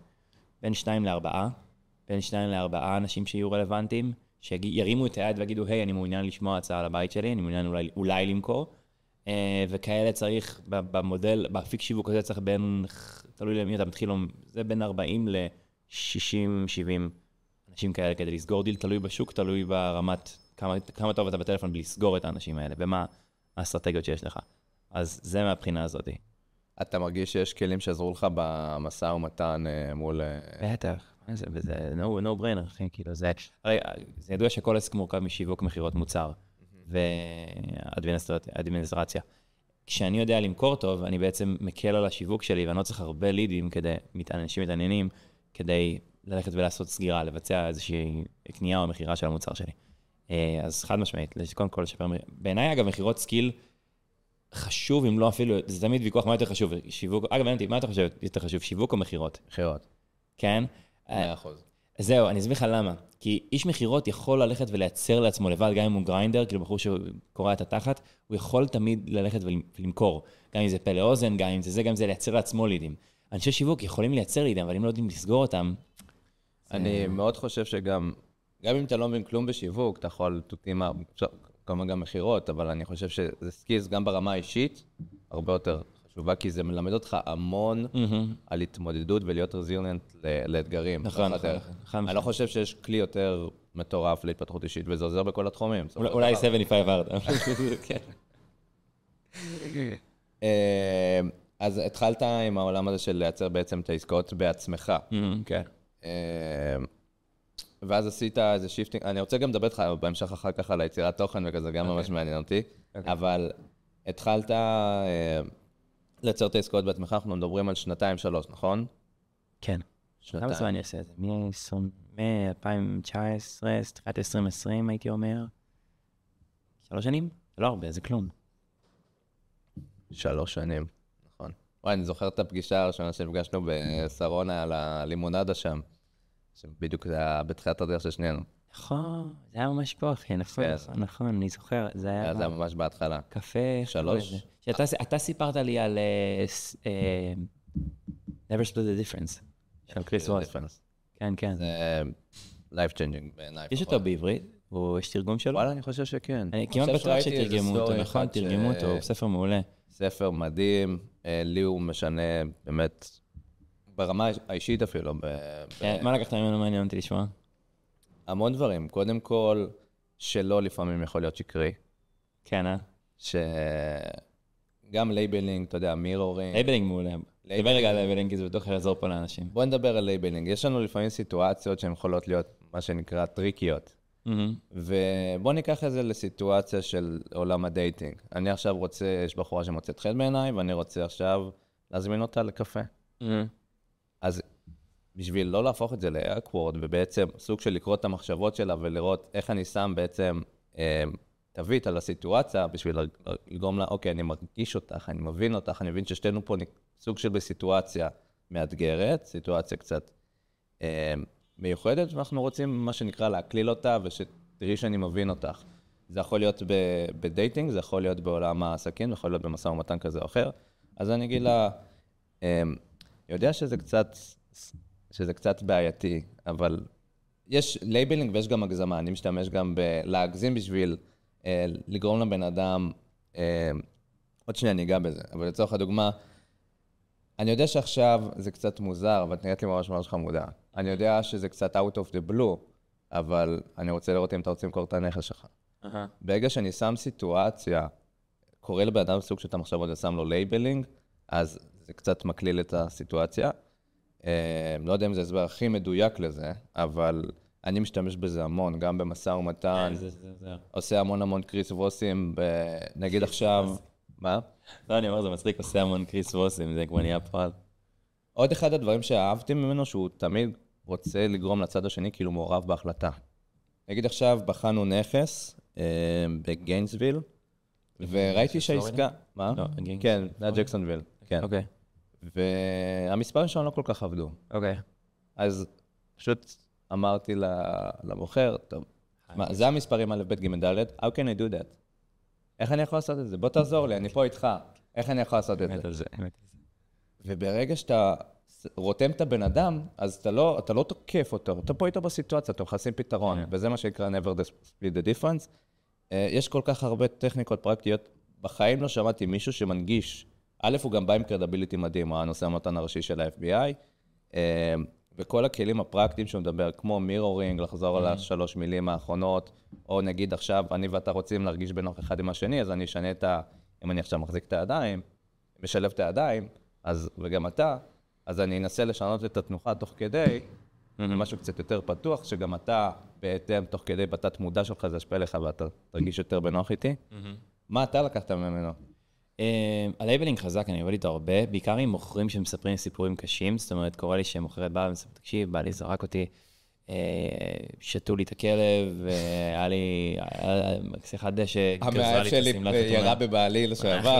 בין 2 ל-4, בין 2 ל-4 אנשים שיהיו רלוונטיים, שירימו את היד ויגידו, היי, אני מעוניין לשמוע הצעה על הבית שלי, אני מעוניין אולי, אולי למכור. אה, וכאלה צריך, במודל, באפיק שיווק הזה צריך בין, תלוי למי אתה מתחיל, זה בין 40 ל-60, 70 אנשים כאלה כדי לסגור דיל, תלוי בשוק, תלוי ברמת, כמה, כמה טוב אתה בטלפון בלי לסגור את האנשים האלה, ומה האסטרטגיות שיש לך. אז זה מהבחינה הזאת. אתה מרגיש שיש כלים שעזרו לך במשא ומתן אה, מול... אה, בטח, זה, וזה no, no brainer, אחי, כאילו זה, הרי זה ידוע שכל עסק מורכב משיווק מכירות מוצר ואדמיניסטרציה. כשאני יודע למכור טוב, אני בעצם מקל על השיווק שלי, ואני לא צריך הרבה לידים כדי, אנשים מתעניינים, כדי ללכת ולעשות סגירה, לבצע איזושהי קנייה או מכירה של המוצר שלי. אה, אז חד משמעית, קודם כל לשפר, בעיניי אגב, מכירות skill חשוב, אם לא אפילו, זה תמיד ויכוח מה יותר חשוב, שיווק, אגב, אותי, מה אתה חושב יותר חשוב, שיווק או מכירות? מכירות. כן? מאה אחוז. זהו, אני אסביר לך למה. כי איש מכירות יכול ללכת ולייצר לעצמו לבד, גם אם הוא grinder, כאילו בחור שקורע את התחת, הוא יכול תמיד ללכת ולמכור. גם אם זה פה לאוזן, גם אם זה זה, גם אם זה לייצר לעצמו לידים. אנשי שיווק יכולים לייצר לידים, אבל אם לא יודעים לסגור אותם, אני מאוד חושב שגם, גם אם אתה לא מבין כלום בשיווק, אתה יכול אפשר, כמובן גם מכירות, אבל אני חושב שזה skills גם ברמה האישית, הרבה יותר חשובה, כי זה מלמד אותך המון על התמודדות ולהיות resilient לאתגרים. נכון, נכון. נכון, חד אני לא חושב שיש כלי יותר מטורף להתפתחות אישית, וזה עוזר בכל התחומים. אולי דבר. 75 Hard. כן. אה, אז התחלת עם העולם הזה של לייצר בעצם את העסקאות בעצמך. כן. ואז עשית איזה shifting, אני רוצה גם לדבר איתך בהמשך אחר כך על היצירת תוכן וכזה, גם ממש מעניין אותי, אבל התחלת, אה, לייצר את העסקאות בעצמך, אנחנו מדברים על שנתיים, שלוש, נכון? כן. שנתיים. כמה זמן אני עושה את זה? מ-2019, תחילת 2020 הייתי אומר. שלוש שנים? לא הרבה, זה כלום. שלוש שנים, נכון. וואי, אני זוכר את הפגישה הראשונה שנפגשנו בשרונה על הלימונדה שם, שבדיוק זה היה בתחילת הדרך של שנינו. נכון, זה היה ממש פה, אחי, נכון, כן. נכון, נכון, אני זוכר, זה היה... זה היה ממש בהתחלה. קפה... שלוש? שאתה אתה סיפרת לי על אה, אה, never split the difference, של קריס ווס. כן, כן. זה life changing בעיניי. יש. אותו בעברית? או יש תרגום שלו? וואלה, אני חושב שכן. אני כמעט בטוח שתרגמו אותו, נכון? תרגמו אותו, הוא ספר מעולה. ספר מדהים, אה, לי הוא משנה באמת, ברמה האישית אפילו, ב- ב- כן, מה לקחת ממנו מעניין אותי לשמוע? המון דברים. קודם כל, שלא לפעמים יכול להיות שקרי, כן, אה? שגם labeling, אתה יודע, mirroring. labeling מעולה. דבר רגע על labeling, כי זה בטוח יעזור פה לאנשים. בוא נדבר על labeling. יש לנו לפעמים סיטואציות שהן יכולות להיות מה שנקרא טריקיות. מהמם. ובוא ניקח את זה לסיטואציה של עולם ה dating. אני עכשיו רוצה, יש בחורה שמוצאת חן בעיניי, ואני רוצה עכשיו להזמין אותה לקפה. מהמם. אז בשביל לא להפוך את זה ל-Awkward, ובעצם סוג של לקרוא את המחשבות שלה ולראות איך אני שם בעצם אה, תווית על הסיטואציה, בשביל לגרום לה, אוקיי, אני מרגיש אותך, אני מבין אותך, אני מבין ששתינו פה סוג של בסיטואציה מאתגרת, סיטואציה קצת אה, מיוחדת, ואנחנו רוצים, מה שנקרא, להקליל אותה, ושתראי שאני מבין אותך. זה יכול להיות ב dating, זה יכול להיות בעולם העסקים, זה יכול להיות במשא ומתן כזה או אחר. אז אני אגיד לה, אה, יודע שזה קצת, שזה קצת בעייתי, אבל יש labeling ויש גם הגזמה. אני משתמש גם בלהגזים בשביל אה, לגרום לבן אדם, אה, עוד שנייה אני אגע בזה, אבל לצורך הדוגמה, אני יודע שעכשיו זה קצת מוזר, אבל את נראית לי ממש ממש חמודה. אני יודע שזה קצת out of the blue, אבל אני רוצה לראות אם אתה רוצה למכור את הנכס שלך. אהה. ברגע שאני שם סיטואציה, קורא לבן אדם סוג של את המחשבות ושם לו labeling, אז זה קצת מקליל את הסיטואציה. אה, לא יודע אם זה ההסבר הכי מדויק לזה, אבל אני משתמש בזה המון, גם במשא ומתן, כן, זה- זה- זה- עושה המון המון קריס ווסים, ב... נגיד עכשיו, מה? לא, אני אומר, זה מצחיק, עושה המון קריס ווסים, זה כבר נהיה פועל. עוד אחד הדברים שאהבתי ממנו, שהוא תמיד רוצה לגרום לצד השני כאילו מעורב בהחלטה. נגיד עכשיו בחנו נכס אה, בגיינסוויל, וראיתי שהעסקה... מה? לא. כן, זה היה ג'קסונוויל, כן. אוקיי, והמספרים שלנו לא כל כך עבדו. אוקיי. אז פשוט אמרתי למוכר, טוב, מה, זה המספרים א', ב', ג', ד', how can I do that? איך אני יכול לעשות את זה? בוא תעזור לי, אני פה איתך. איך אני יכול לעשות את זה? אמת על זה, אמת על זה. וברגע שאתה רותם את הבן אדם, אז אתה לא, אתה לא תוקף אותו, אתה פה איתו בסיטואציה, אתה מחפשים פתרון, כן. וזה מה שנקרא never split the difference. אה, יש כל כך הרבה טכניקות פרקטיות, בחיים לא שמעתי מישהו שמנגיש. א', הוא גם בא עם קרדביליטי מדהים, הוא הנושא המתן הראשי של ה-FBI, אה, וכל הכלים הפרקטיים שהוא מדבר, כמו מירורינג, לחזור על השלוש מילים האחרונות, או נגיד עכשיו, אני ואתה רוצים להרגיש בנוח אחד עם השני, אז אני אשנה את ה... אם אני עכשיו מחזיק את הידיים, משלב את הידיים, אז, וגם אתה, אז אני אנסה לשנות את התנוחה תוך כדי, משהו קצת יותר פתוח, שגם אתה, בהתאם, תוך כדי בתת מודע שלך, זה ישפיע עליך ואתה תרגיש יותר בנוח איתי. מה אתה לקחת ממנו? אה, ה labeling חזק, אני עובד איתו הרבה, בעיקר עם מוכרים שמספרים סיפורים קשים, זאת אומרת, קורה לי שמוכרת באה ומספרת, תקשיב, בעלי זרק אותי, אה, שתו לי את הכלב, והיה לי, היה- שיחת דשא, לי את השמלת חתונה. בבעלי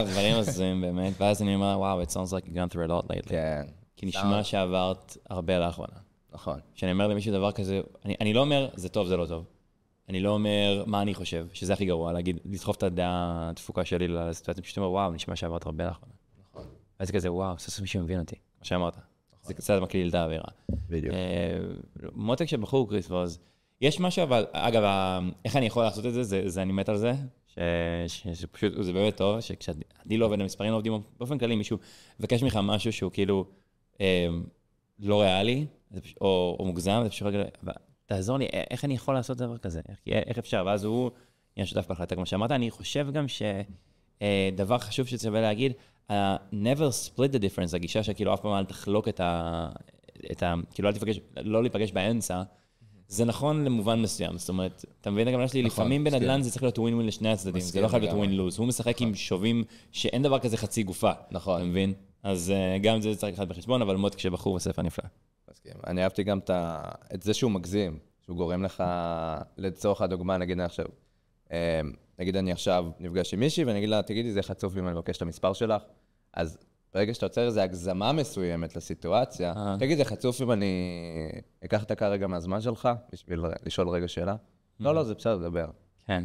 אחי, דברים הזויים באמת, ואז אני אומר, וואו, it sounds like you've gone through a lot lately. כן. כי נשמע שעברת הרבה לאחרונה. נכון. כשאני אומר למישהו דבר כזה, אני לא אומר, זה טוב, זה לא טוב. אני לא אומר מה אני חושב, שזה הכי גרוע, להגיד, לדחוף את הדעה הדפוקה שלי לסיטואציה, פשוט אומר, וואו, נשמע שעברת הרבה לאחרונה. נכון. ואז זה כזה, וואו, סוף סוף מישהו מבין אותי, כמו שאמרת. זה קצת מקליל את האווירה. בדיוק. אה, מותק של בחור קריס ווז, יש משהו, אבל, אגב, איך אני יכול לעשות את זה, זה, זה אני מת על זה, שפשוט, זה באמת טוב, שכשאני לא עובד, המספרים לא עובדים, באופן כללי, מישהו מבקש ממך משהו שהוא כאילו אה, לא ריאלי, או, או מוגזם, זה פשוט רגע, "אבל תעזור לי, איך אני יכול לעשות דבר כזה? איך, איך אפשר? ואז הוא נהיה שותף בהחלטה, כמו שאמרת. אני חושב גם שדבר חשוב שצריך להגיד, uh, never split the difference, הגישה שכאילו אף פעם אל תחלוק את ה... את ה כאילו אל תפגש, לא להיפגש באמצע, זה נכון למובן מסוים, זאת אומרת, אתה מבין הכוונה שלי? נכון, לפעמים בנדל"ן. זה צריך להיות ווין ווין לשני הצדדים, זה לא חייב להיות. ווין לוז. הוא משחק עם שובים שאין דבר כזה חצי גופה. נכון. אתה מבין? אז אה, גם זה צריך לקחת בחשבון, אבל מאוד כשבחור בספר נפלא. מסכים. אני אהבתי גם את, ה... את זה שהוא מגזים, שהוא גורם לך, לצורך הדוגמה, נגיד אני עכשיו, אה, נגיד אני עכשיו נפגש עם מישהי ואני אגיד לה, תגידי, זה חצוף אם אני מבקש את המספר שלך, אז ברגע שאתה יוצר איזו הגזמה מסוימת לסיטואציה, אה. תגיד, זה חצוף אם אני אקח דקה רגע מהזמן שלך, בשביל לשאול רגע שאלה? לא, לא, זה בסדר, דבר. כן.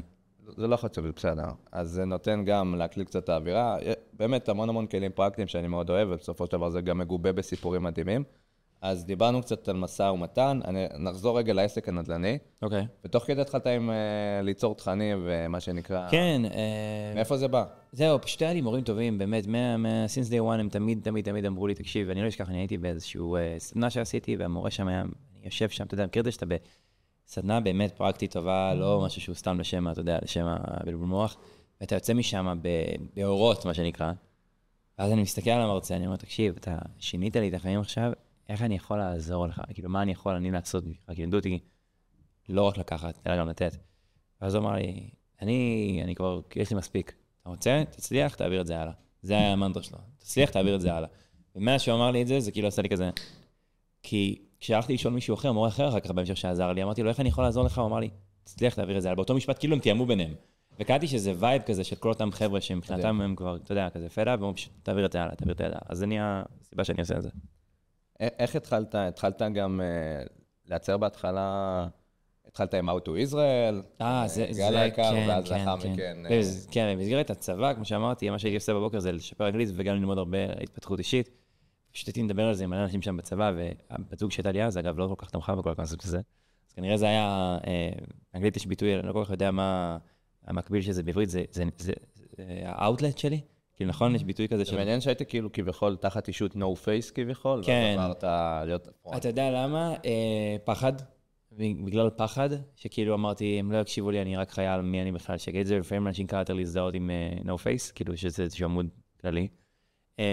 זה לא חצוף, זה בסדר. אז זה נותן גם להקליט קצת את האווירה. באמת, המון המון כלים פרקטיים שאני מאוד אוהב, ובסופו של דבר זה גם מגובה בסיפורים מדהימים. אז דיברנו קצת על משא ומתן, אני, נחזור רגע לעסק הנדל"ני, אוקיי. ותוך כדי התחלת עם uh, ליצור תכנים ומה שנקרא... כן, אה, מאיפה זה בא? זהו, פשוט היה לי מורים טובים, באמת, מה, מה, since day one הם תמיד, תמיד, תמיד אמרו לי, תקשיב, אני לא אשכח, אני הייתי באיזשהו אה, סדנה שעשיתי, והמורה שם היה, אני יושב שם, אתה יודע, מכיר את זה שאתה בסדנה באמת פרקטית טובה, לא משהו שהוא סתם לשם, אתה יודע, לשם הבלבול מוח, ואתה יוצא משם ב- באורות, מה שנקרא, ואז אני מסתכל על המרצה, אני אומר, תקשיב, אתה שינית לי את החיים עכשיו, איך אני יכול לעזור לך? כאילו, מה אני יכול אני לעשות בשבילך? כי לימדו אותי לא רק לקחת, אלא גם לתת. ואז הוא אמר לי, אני, אני כבר, יש לי מספיק. אתה רוצה? תצליח, תעביר את זה הלאה. זה היה המנטרה שלו. תצליח, תעביר את זה הלאה. ומאז שהוא אמר לי את זה, זה כאילו עשה לי כזה... כי כשהלכתי לשאול מישהו אחר, מורה אחר אחר כך בהמשך שעזר לי, אמרתי לו, איך אני יכול לעזור לך? הוא אמר לי, תצליח, תעביר את זה הלאה. באותו משפט, כאילו הם תיאמו ביניהם. וקלטתי שזה vibe כזה של כל אותם חבר'ה שמבחינתם הם כבר, אתה יודע, כזה פדה, ואומרים פשוט, תעביר את זה הלאה, תעביר את זה הלאה. אז זה נהיה הסיבה שאני עושה את זה. איך התחלת? התחלת גם uh, לייצר בהתחלה, התחלת עם How to Israel, אה, זה, זה, גל היקר, כן, ואז כן, לאחר כן. מכן... כן, אה, זה- כן, במסגרת הצבא, כמו שאמרתי, מה שהייתי עושה בבוקר זה לשפר אנגלית וגם ללמוד הרבה התפתחות אישית. פשוט הייתי מדבר על זה עם מלא אנשים שם בצבא, והבת זוג שהייתה לי אז, אגב, לא כל כך תמכה בכל הקונספט הזה. אז כנראה זה היה, אה, באנגלית יש ביטוי, אני לא כל כך יודע מה המקביל של זה בעברית, זה- זה זה- זה האאוטלט שלי. כאילו, נכון, יש ביטוי כזה זה של... מעניין שהיית כאילו כביכול תחת אישות no face כביכול, כן. ואז עברת להיות... אתה יודע למה? אה, פחד. בגלל פחד, שכאילו אמרתי, הם לא יקשיבו לי, אני רק חייל, מי אני בכלל, שיגיד את זה, לפעמים אנשים קל יותר להזדהות עם אה, no face, כאילו שזה איזשהו עמוד כללי. אה,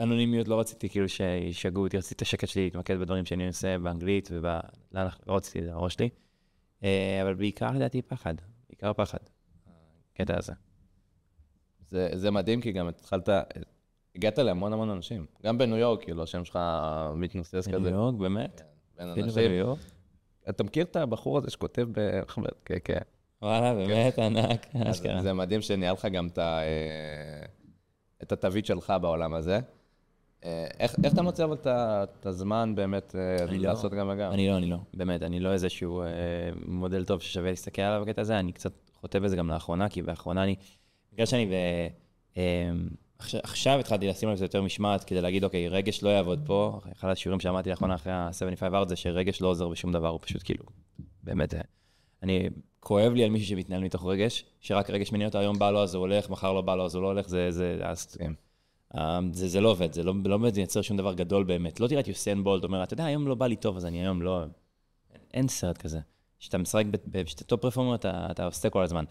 אנונימיות לא רציתי כאילו שישגעו אותי, רציתי את השקט שלי להתמקד בדברים שאני עושה באנגלית וב... לא, לא רציתי את זה בראש שלי. אה, אבל בעיקר לדעתי פחד, בעיקר פחד, הקטע הזה. זה, זה מדהים, כי גם התחלת, הגעת להמון המון אנשים. גם בניו יורק, כאילו, השם שלך מתנוסס בניו כזה. יורק, באמת? בין אפילו אנשים. בניו יורק? אתה מכיר את הבחור הזה שכותב ב... כן, כן. וואלה, באמת, ענק, אשכרה. זה מדהים שנהיה לך גם את אה, את התווית שלך בעולם הזה. אה, איך איך אתה מוצא אבל את הזמן באמת אה, לא. לעשות גם וגם? אני לא, אני לא, באמת, אני לא איזשהו אה, מודל טוב ששווה להסתכל עליו בקטע הזה, אני קצת חוטא בזה גם לאחרונה, כי באחרונה אני, בגלל שאני. אה, עכשיו, התחלתי לשים על זה יותר משמעת כדי להגיד, אוקיי, רגש לא יעבוד פה. אחד השיעורים שאמרתי לאחרונה אחרי ה-75 ארט זה שרגש לא עוזר בשום דבר, הוא פשוט כאילו, באמת, אה, אני, כואב לי על מישהו שמתנהל מתוך רגש, שרק רגש מניע אותו, היום בא לו אז הוא הולך, מחר לא בא לו אז הוא לא הולך, זה, זה, אז, כן. אה, זה, זה לא עובד, זה לא, לא באמת ייצר שום דבר גדול באמת. לא תראה את יוסיין בולט אומר, אתה יודע, היום לא בא לי טוב, אז אני היום לא... אין סרט כזה. כשאתה משחק, כשאתה top performer, אתה, אתה עושה כל הזמן.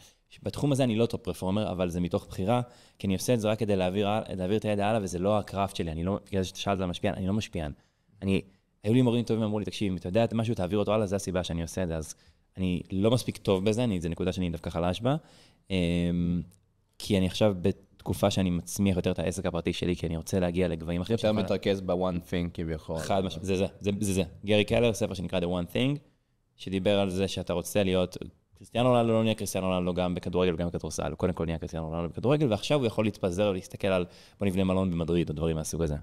בתחום הזה אני לא top performer, אבל זה מתוך בחירה, כי אני עושה את זה רק כדי להעביר, להעביר את הידע הלאה, וזה לא ה craft שלי, אני לא, בגלל שאתה שאלת על משפיען, אני לא משפיען. אני, היו לי מורים טובים, אמרו לי, תקשיב, אם אתה יודע את משהו, תעביר אותו הלאה, זו הסיבה שאני עושה את זה. אז אני לא מספיק טוב בזה, אני, זו נקודה שאני דווקא חלש בה. אמ, כי אני עכשיו בתקופה שאני מצמיח יותר את העסק הפרטי שלי, כי אני רוצה להגיע לגבהים אחרים. יותר מתרכז ב-one thing כביכול. חד משמעית, זה זה, זה זה זה. גרי קלר, ספר שנקרא The One Thing, שדיבר על זה שאתה רוצה להיות, קריסטיאנו רונלדו לא נהיה קריסטיאנו רונלדו גם בכדורגל וגם בכדורסל, הוא קודם כל נהיה קריסטיאנו רונלדו בכדורגל, ועכשיו הוא יכול להתפזר ולהסתכל על בוא נבנה מלון במדריד או דברים מהסוג הזה.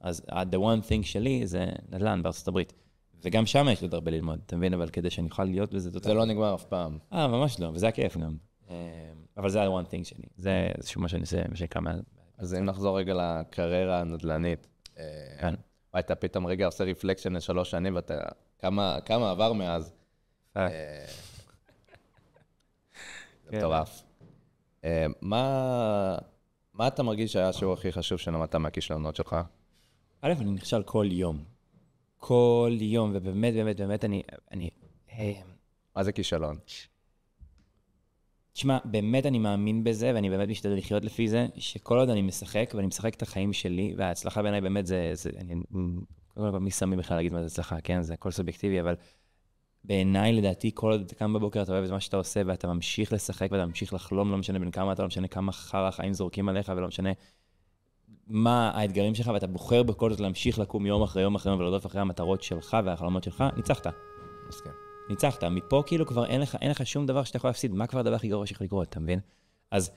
אז ה-The One Thing שלי זה נדל"ן בארצות הברית. וגם שם יש לי עוד הרבה ללמוד, אתה מבין? אבל כדי שאני אוכל להיות בזה, זה לא נגמר אף פעם. אה, ממש לא, וזה הכיף גם. אה, אבל זה ה-one thing שלי. זה איזשהו מה שאני עושה, מה שנקרא מה... אז אם נחזור רגע לקריירה הנדל"נית. אה, כן. אתה פתאום רגע עושה רפלקשן לשלוש שנים, ואתה... כמה כמה עבר מאז? אה, זה כן. מטורף. אה, מה מה אתה מרגיש שהיה השיעור הכי חשוב שלמדת מהכישלונות שלך? א', אני נכשל כל יום. כל יום, ובאמת, באמת, באמת, אני... אני... אה, מה זה כישלון? תשמע, באמת אני מאמין בזה, ואני באמת משתדל לחיות לפי זה, שכל עוד אני משחק, ואני משחק את החיים שלי, וההצלחה בעיניי באמת זה... זה אני, קודם כל, מי שמי בכלל להגיד מה זה הצלחה, כן? זה הכל סובייקטיבי, אבל בעיניי, לדעתי, כל עוד אתה קם בבוקר, אתה אוהב את מה שאתה עושה, ואתה ממשיך לשחק, ואתה ממשיך לחלום, לא משנה בין כמה אתה, לא משנה כמה חרא החיים זורקים עליך, ולא משנה מה האתגרים שלך, ואתה בוחר בכל זאת להמשיך לקום יום אחרי יום אחרי יום ולרדוף אחרי המטרות שלך והחלומות שלך, ניצחת. מסכים. ניצחת. מפה כאילו כבר אין לך, אין לך שום דבר שאתה יכול להפסיד. מה כבר הדבר הכי גרוע שיכול לקרות, אתה מבין? אז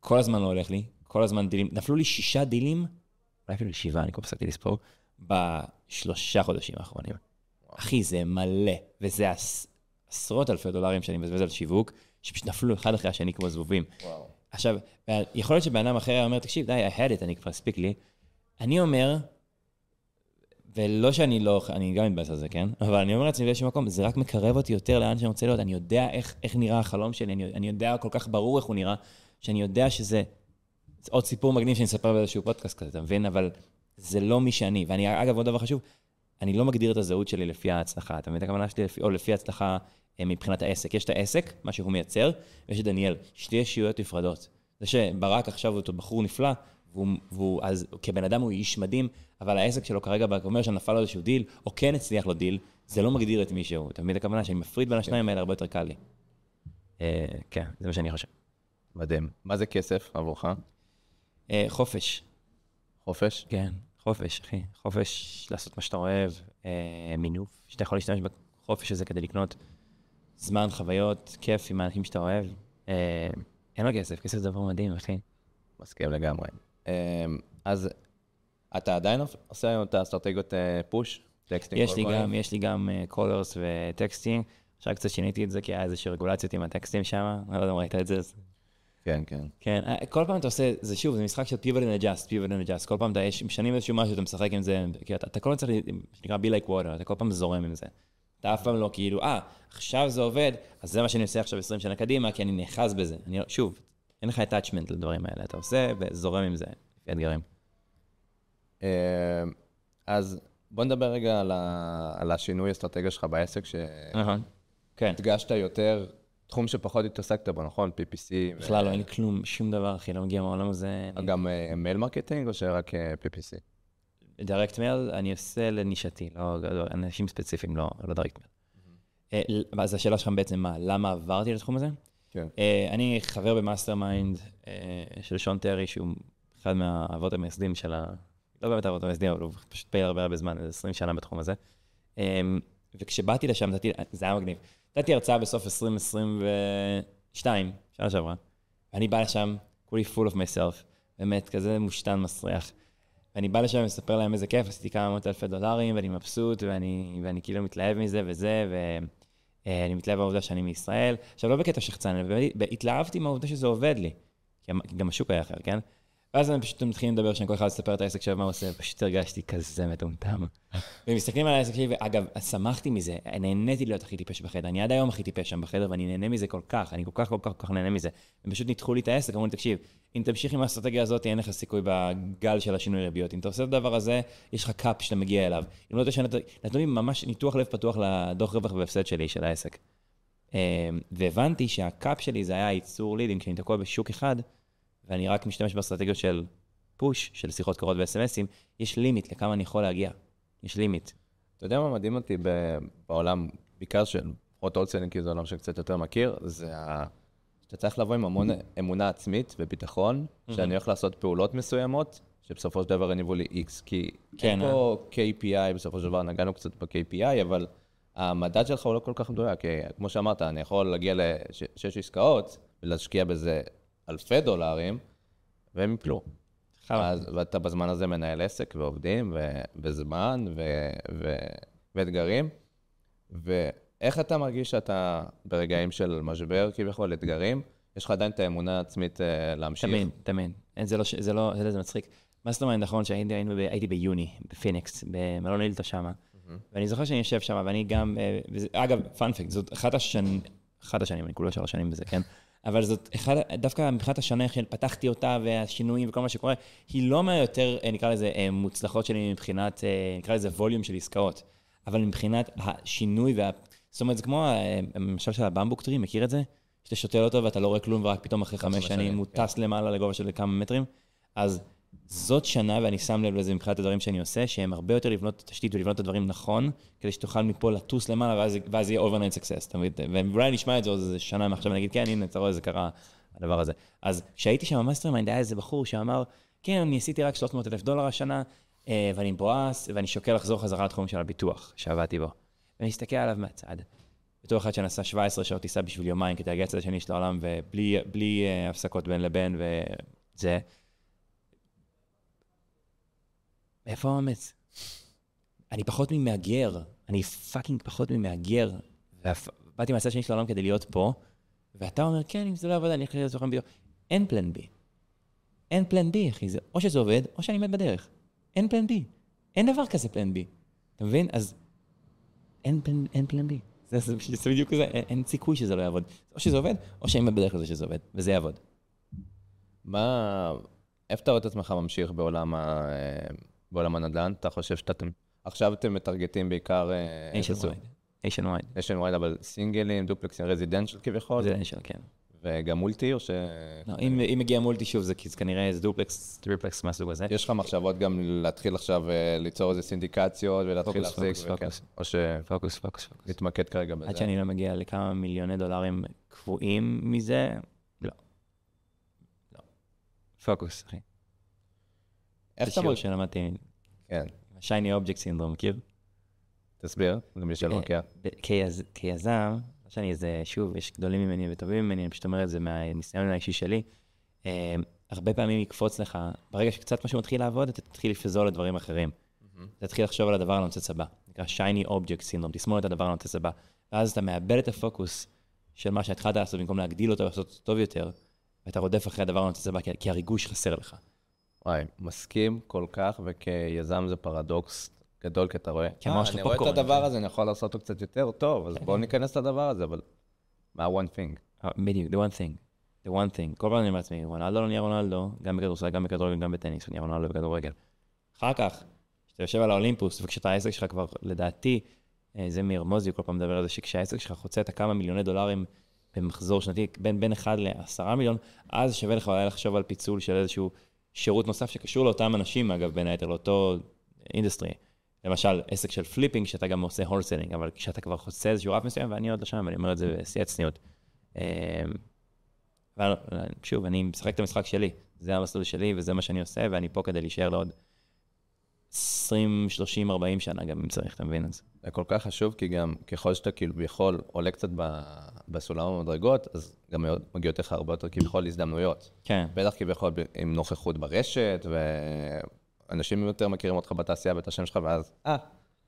כל הזמן לא הולך לי, כל הזמן דילים. נפלו לי שישה דילים, אולי אפילו שבעה, אני כבר הפסקתי לספור, בשלושה חודשים האחרונים. אחי, זה מלא, וזה עש, עשרות אלפי דולרים שאני מבזבז על שיווק, שפשוט נפלו אחד אחרי השני כמו זבובים. וואו. עכשיו, יכול להיות שבן אדם אחר היה אומר, תקשיב, די, I had it, אני כבר הספיק לי. אני אומר, ולא שאני לא, אני גם מתבאס על זה, כן? אבל אני אומר לעצמי באיזשהו מקום, זה רק מקרב אותי יותר לאן שאני רוצה להיות. אני יודע איך, איך נראה החלום שלי, אני, אני יודע כל כך ברור איך הוא נראה, שאני יודע שזה זה עוד סיפור מגניב שאני אספר באיזשהו פודקאסט כזה, אתה מבין? אבל זה לא מי שאני. ואני, אגב, עוד דבר חשוב, אני לא מגדיר את הזהות שלי לפי ההצלחה. אתה מבין את הכוונה שלי? או לפי ההצלחה אה, מבחינת העסק. יש את העסק, מה שהוא מייצר, ויש את דניאל. שתי ישויות נפרדות. זה שברק עכשיו הוא אותו בחור נפלא, והוא, והוא אז כבן אדם הוא איש מדהים, אבל העסק שלו כרגע אומר שנפל לו איזשהו דיל, או כן הצליח לו דיל, זה לא מגדיר את מי שהוא. אתה מבין את הכוונה? שאני מפריד בין השניים האלה, הרבה יותר קל לי. אה, כן, זה מה שאני חושב. מדהים. מה זה כסף עבורך? אה, חופש. חופש? כן, חופש, אחי. חופש לעשות מה שאתה אוהב, אה, מינוף, שאתה יכול להשתמש בחופש הזה כדי לקנות זמן, חוויות, כיף עם האנשים שאתה אוהב. אה, אין לו כסף, כסף זה דבר מדהים, אחי. מסכים לגמרי. אמ, אז אתה עדיין עושה היום את האסטרטגיות push? texting? יש לי גם, יש לי גם callers ו texting. עכשיו קצת שיניתי את זה, כי היה איזושהי רגולציות עם הטקסטים שם, אני לא יודע אם ראית את זה. כן, כן. כן, כל פעם אתה עושה, זה שוב, זה משחק של pivot and adjust, pivot and adjust. כל פעם אתה משנים איזשהו משהו, אתה משחק עם זה, כי אתה, אתה כל הזמן צריך, שנקרא be like water, אתה כל פעם זורם עם זה. אתה אף פעם לא כאילו, אה, עכשיו זה עובד, אז זה מה שאני עושה עכשיו 20 שנה קדימה, כי אני נאחז בזה. אני, שוב, אין לך attachment לדברים האלה, אתה עושה וזורם עם זה, לפי אתגרים. אה, אז בוא נדבר רגע על, ה... על השינוי אסטרטגיה שלך בעסק, שהדגשת כן. יותר תחום שפחות התעסקת בו, נכון? PPC. בכלל ו... לא, אין לי כלום, שום דבר, אחי, לא מגיע מהעולם הזה. גם mail marketing או שרק אה, PPC? direct mail אני עושה לנישתי, לא, לא אנשים ספציפיים, לא, לא direct mail. Mm-hmm. אז השאלה שלך בעצם מה, למה עברתי לתחום הזה? כן. אני חבר ב mastermind של שון טרי, שהוא אחד מהאבות המייסדים של ה... לא באמת האבות המייסדים, אבל הוא פשוט פעיל הרבה הרבה זמן, 20 שנה בתחום הזה. וכשבאתי לשם, זה היה מגניב. נתתי הרצאה בסוף 2022, שנה שעברה, ואני בא לשם, כולי full of myself, באמת, כזה מושתן מסריח. ואני בא לשם ומספר להם איזה כיף, עשיתי כמה מאות אלפי דולרים, ואני מבסוט, ואני, ואני כאילו מתלהב מזה וזה, ואני מתלהב מהעובדה שאני מישראל. עכשיו, לא בקטע שחצן, והתלהבתי מהעובדה שזה עובד לי, כי גם השוק היה אחר, כן? ואז הם פשוט מתחילים לדבר שאני כל אחד לספר את העסק שלו, מה הוא עושה, ופשוט הרגשתי כזה מטומטם. והם מסתכלים על העסק שלי, ואגב, שמחתי מזה, נהניתי להיות הכי טיפש בחדר, אני עד היום הכי טיפש שם בחדר, ואני נהנה מזה כל כך, אני כל כך כל כך כל כך נהנה מזה. הם פשוט ניתחו לי את העסק, אמרו לי, תקשיב, אם תמשיך עם האסטרטגיה הזאת, אין לך סיכוי בגל של השינוי ריביות. אם אתה עושה את הדבר הזה, יש לך קאפ שאתה מגיע אליו. אם לא תשנה, נתנו לי ממש ניתוח לב פתוח לדוח רווח והפסד שלי, של העסק. אמ, והבנתי שה cap שלי זה היה הייצור leads, כשאני תקוע בשוק אחד, ואני רק משתמש באסטרטגיות של push, של שיחות קרות ו-SMSים, יש limit לכמה אני יכול להגיע. יש limit. אתה יודע מה מדהים אותי בעולם, בעיקר של פחות wholesaling, כי זה עולם שקצת יותר מכיר, זה ה... שאתה צריך לבוא עם המון אמונה עצמית וביטחון, שאני הולך לעשות פעולות מסוימות, שבסופו של דבר יניבו לי X, כי כן, אין פה KPI, בסופו של דבר נגענו קצת ב-KPI, אבל המדד שלך הוא לא כל כך מדויק, כי כמו שאמרת, אני יכול להגיע לשש עסקאות ולהשקיע בזה אלפי דולרים, והם יפלו. אז, ואתה בזמן הזה מנהל עסק ועובדים ו, וזמן ו, ו, ואתגרים. ואיך אתה מרגיש שאתה ברגעים של משבר, כביכול, אתגרים, יש לך עדיין את האמונה העצמית uh, להמשיך? תמיד, תמיד. זה לא, זה לא, זה, לא, זה מצחיק. מה זאת אומרת, נכון שהייתי ביוני, בפיניקס, במלון שם, mm-hmm. ואני זוכר שאני יושב שם, ואני גם, אה, וזה, אגב, פאנפקט, זאת אחת השנים, אחת השנים, אני כולה שלוש שנים בזה, כן? אבל זאת אחד, דווקא מבחינת השנה, איך פתחתי אותה והשינויים וכל מה שקורה, היא לא מהיותר, אה, נקרא לזה, אה, מוצלחות שלי מבחינת, אה, נקרא לזה ווליום של עסקאות. אבל מבחינת השינוי וה... זאת אומרת, זה כמו למשל של הבמבוק טרי, מכיר את זה? שאתה שותל אותו ואתה לא רואה כלום, ורק פתאום אחרי חמש שנים הוא כן. טס למעלה לגובה של כמה מטרים. אז זאת שנה, ואני שם לב לזה מבחינת הדברים שאני עושה, שהם הרבה יותר לבנות את התשתית ולבנות את הדברים נכון, כדי שתוכל מפה לטוס למעלה, ואז, ואז יהיה overnight success, אתה מבין? ואולי נשמע את זה עוד איזה שנה מעכשיו, ונגיד, כן, הנה, אתה רואה, זה קרה, הדבר הזה. אז כשהייתי שם ב mastermind, היה איזה בחור שאמר, כן, אני עשיתי רק 300 אלף דולר השנה, אה, ואני מבואס, ואני שוקל לחזור חזרה לתחום של הביטוח שעבדתי בו. ואני מסתכל עליו מהצד. בתור אחד שנסע 17 שעות טיסה בשביל יומיים כדי להגיע לצד השני של העולם, ובלי uh, הפסקות בין לבין וזה. מאיפה האומץ? אני פחות ממהגר, אני fucking פחות ממהגר. באתי מהצד השני של העולם כדי להיות פה, ואתה אומר, כן, אם זה לא יעבוד, אני להיות זוכר ביום. אין plan B. אין plan B, אחי. זה או שזה עובד, או שאני מת בדרך. אין plan B. אין דבר כזה plan B. אתה מבין? אז אין plan, אין plan B. זה, זה, זה, בדיוק כזה, אין, אין סיכוי שזה לא יעבוד. או שזה עובד, או שאני מת בדרך כזה שזה עובד, וזה יעבוד. מה... איפה אתה רואה את עצמך ממשיך בעולם, ה... בעולם הנדל"ן? אתה חושב שאתם... עכשיו אתם מטרגטים בעיקר... nationwide. nationwide. nationwide, אבל סינגלים, דופלקסים, residential כביכול? residential, כן. וגם multi, או ש... לא, אם, אם מגיע multi שוב, זה, כנראה איזה דופלקס, triplex מהסוג הזה. יש לך מחשבות גם להתחיל עכשיו אה, ליצור איזה סינדיקציות ולהתחיל להחזיק, פוקוס, פוקוס, וכן, או ש... פוקוס, פוקוס, פוקוס. להתמקד כרגע בזה. עד שאני לא מגיע לכמה מיליוני דולרים קבועים מזה, לא. לא. פוקוס, אחי. איך אתה מרגיש? שלמדתי, כן, shiny object syndrome, מכיר? תסביר, למי שלא אה, מכיר. כיזם, לא שאני איזה, שוב, יש גדולים ממני וטובים ממני, אני פשוט אומר את זה מהניסיון האישי שלי. אה, הרבה פעמים יקפוץ לך, ברגע שקצת משהו מתחיל לעבוד, אתה תתחיל לפזול לדברים אחרים. אתה תתחיל לחשוב על הדבר הנוצץ הבא. נקרא shiny object syndrome, תסמונת הדבר הנוצץ הבא. ואז אתה מאבד את הפוקוס של מה שהתחלת לעשות במקום להגדיל אותו ולעשות אותו טוב יותר, ואתה רודף אחרי הדבר הנוצץ הבא, כי הריגוש חסר לך. וואי, מסכים כל כך, וכיזם זה פרדוקס גדול, כי אתה רואה, אה, אני רואה את הדבר כן. הזה, אני יכול לעשות אותו קצת יותר טוב, אז בואו ניכנס לדבר הזה, אבל מה one thing? אה, בדיוק, the one thing. the one thing. כל פעם אני אומר לעצמי, רונלדו לא נהיה רונלדו, גם בכדורסל, גם בכדורגל, גם בטניס, נהיה רונלדו בכדורגל. אחר כך, כשאתה יושב על האולימפוס, וכשאתה העסק שלך כבר, לדעתי, אה, זה מאיר כל פעם מדבר על זה, שכשהעסק שלך חוצה את הכמה מיליוני דולרים במחזור שנתי, בין, בין 1 ל-10 מיליון, אז שווה לך אולי לחשוב על פיצול של איזשהו שירות נוסף שקשור לאותם אנשים, אגב, בין היתר, לאותו industry. למשל, עסק של flipping, שאתה גם עושה wholesaling, אבל כשאתה כבר חוצה איזשהו רף מסוים, ואני עוד לא שם, ואני אומר את זה בשיא הצניעות. אבל שוב, אני משחק את המשחק שלי, זה המסלול שלי וזה מה שאני עושה, ואני פה כדי להישאר לעוד 20, 30, 40 שנה גם אם צריך, אתה מבין? אז זה כל כך חשוב, כי גם ככל שאתה כאילו יכול, עולה קצת בסולם המדרגות, אז גם מגיעות לך הרבה יותר כביכול הזדמנויות. כן, בטח כביכול עם נוכחות ברשת, ואנשים יותר מכירים אותך בתעשייה ואת השם שלך, ואז, אה,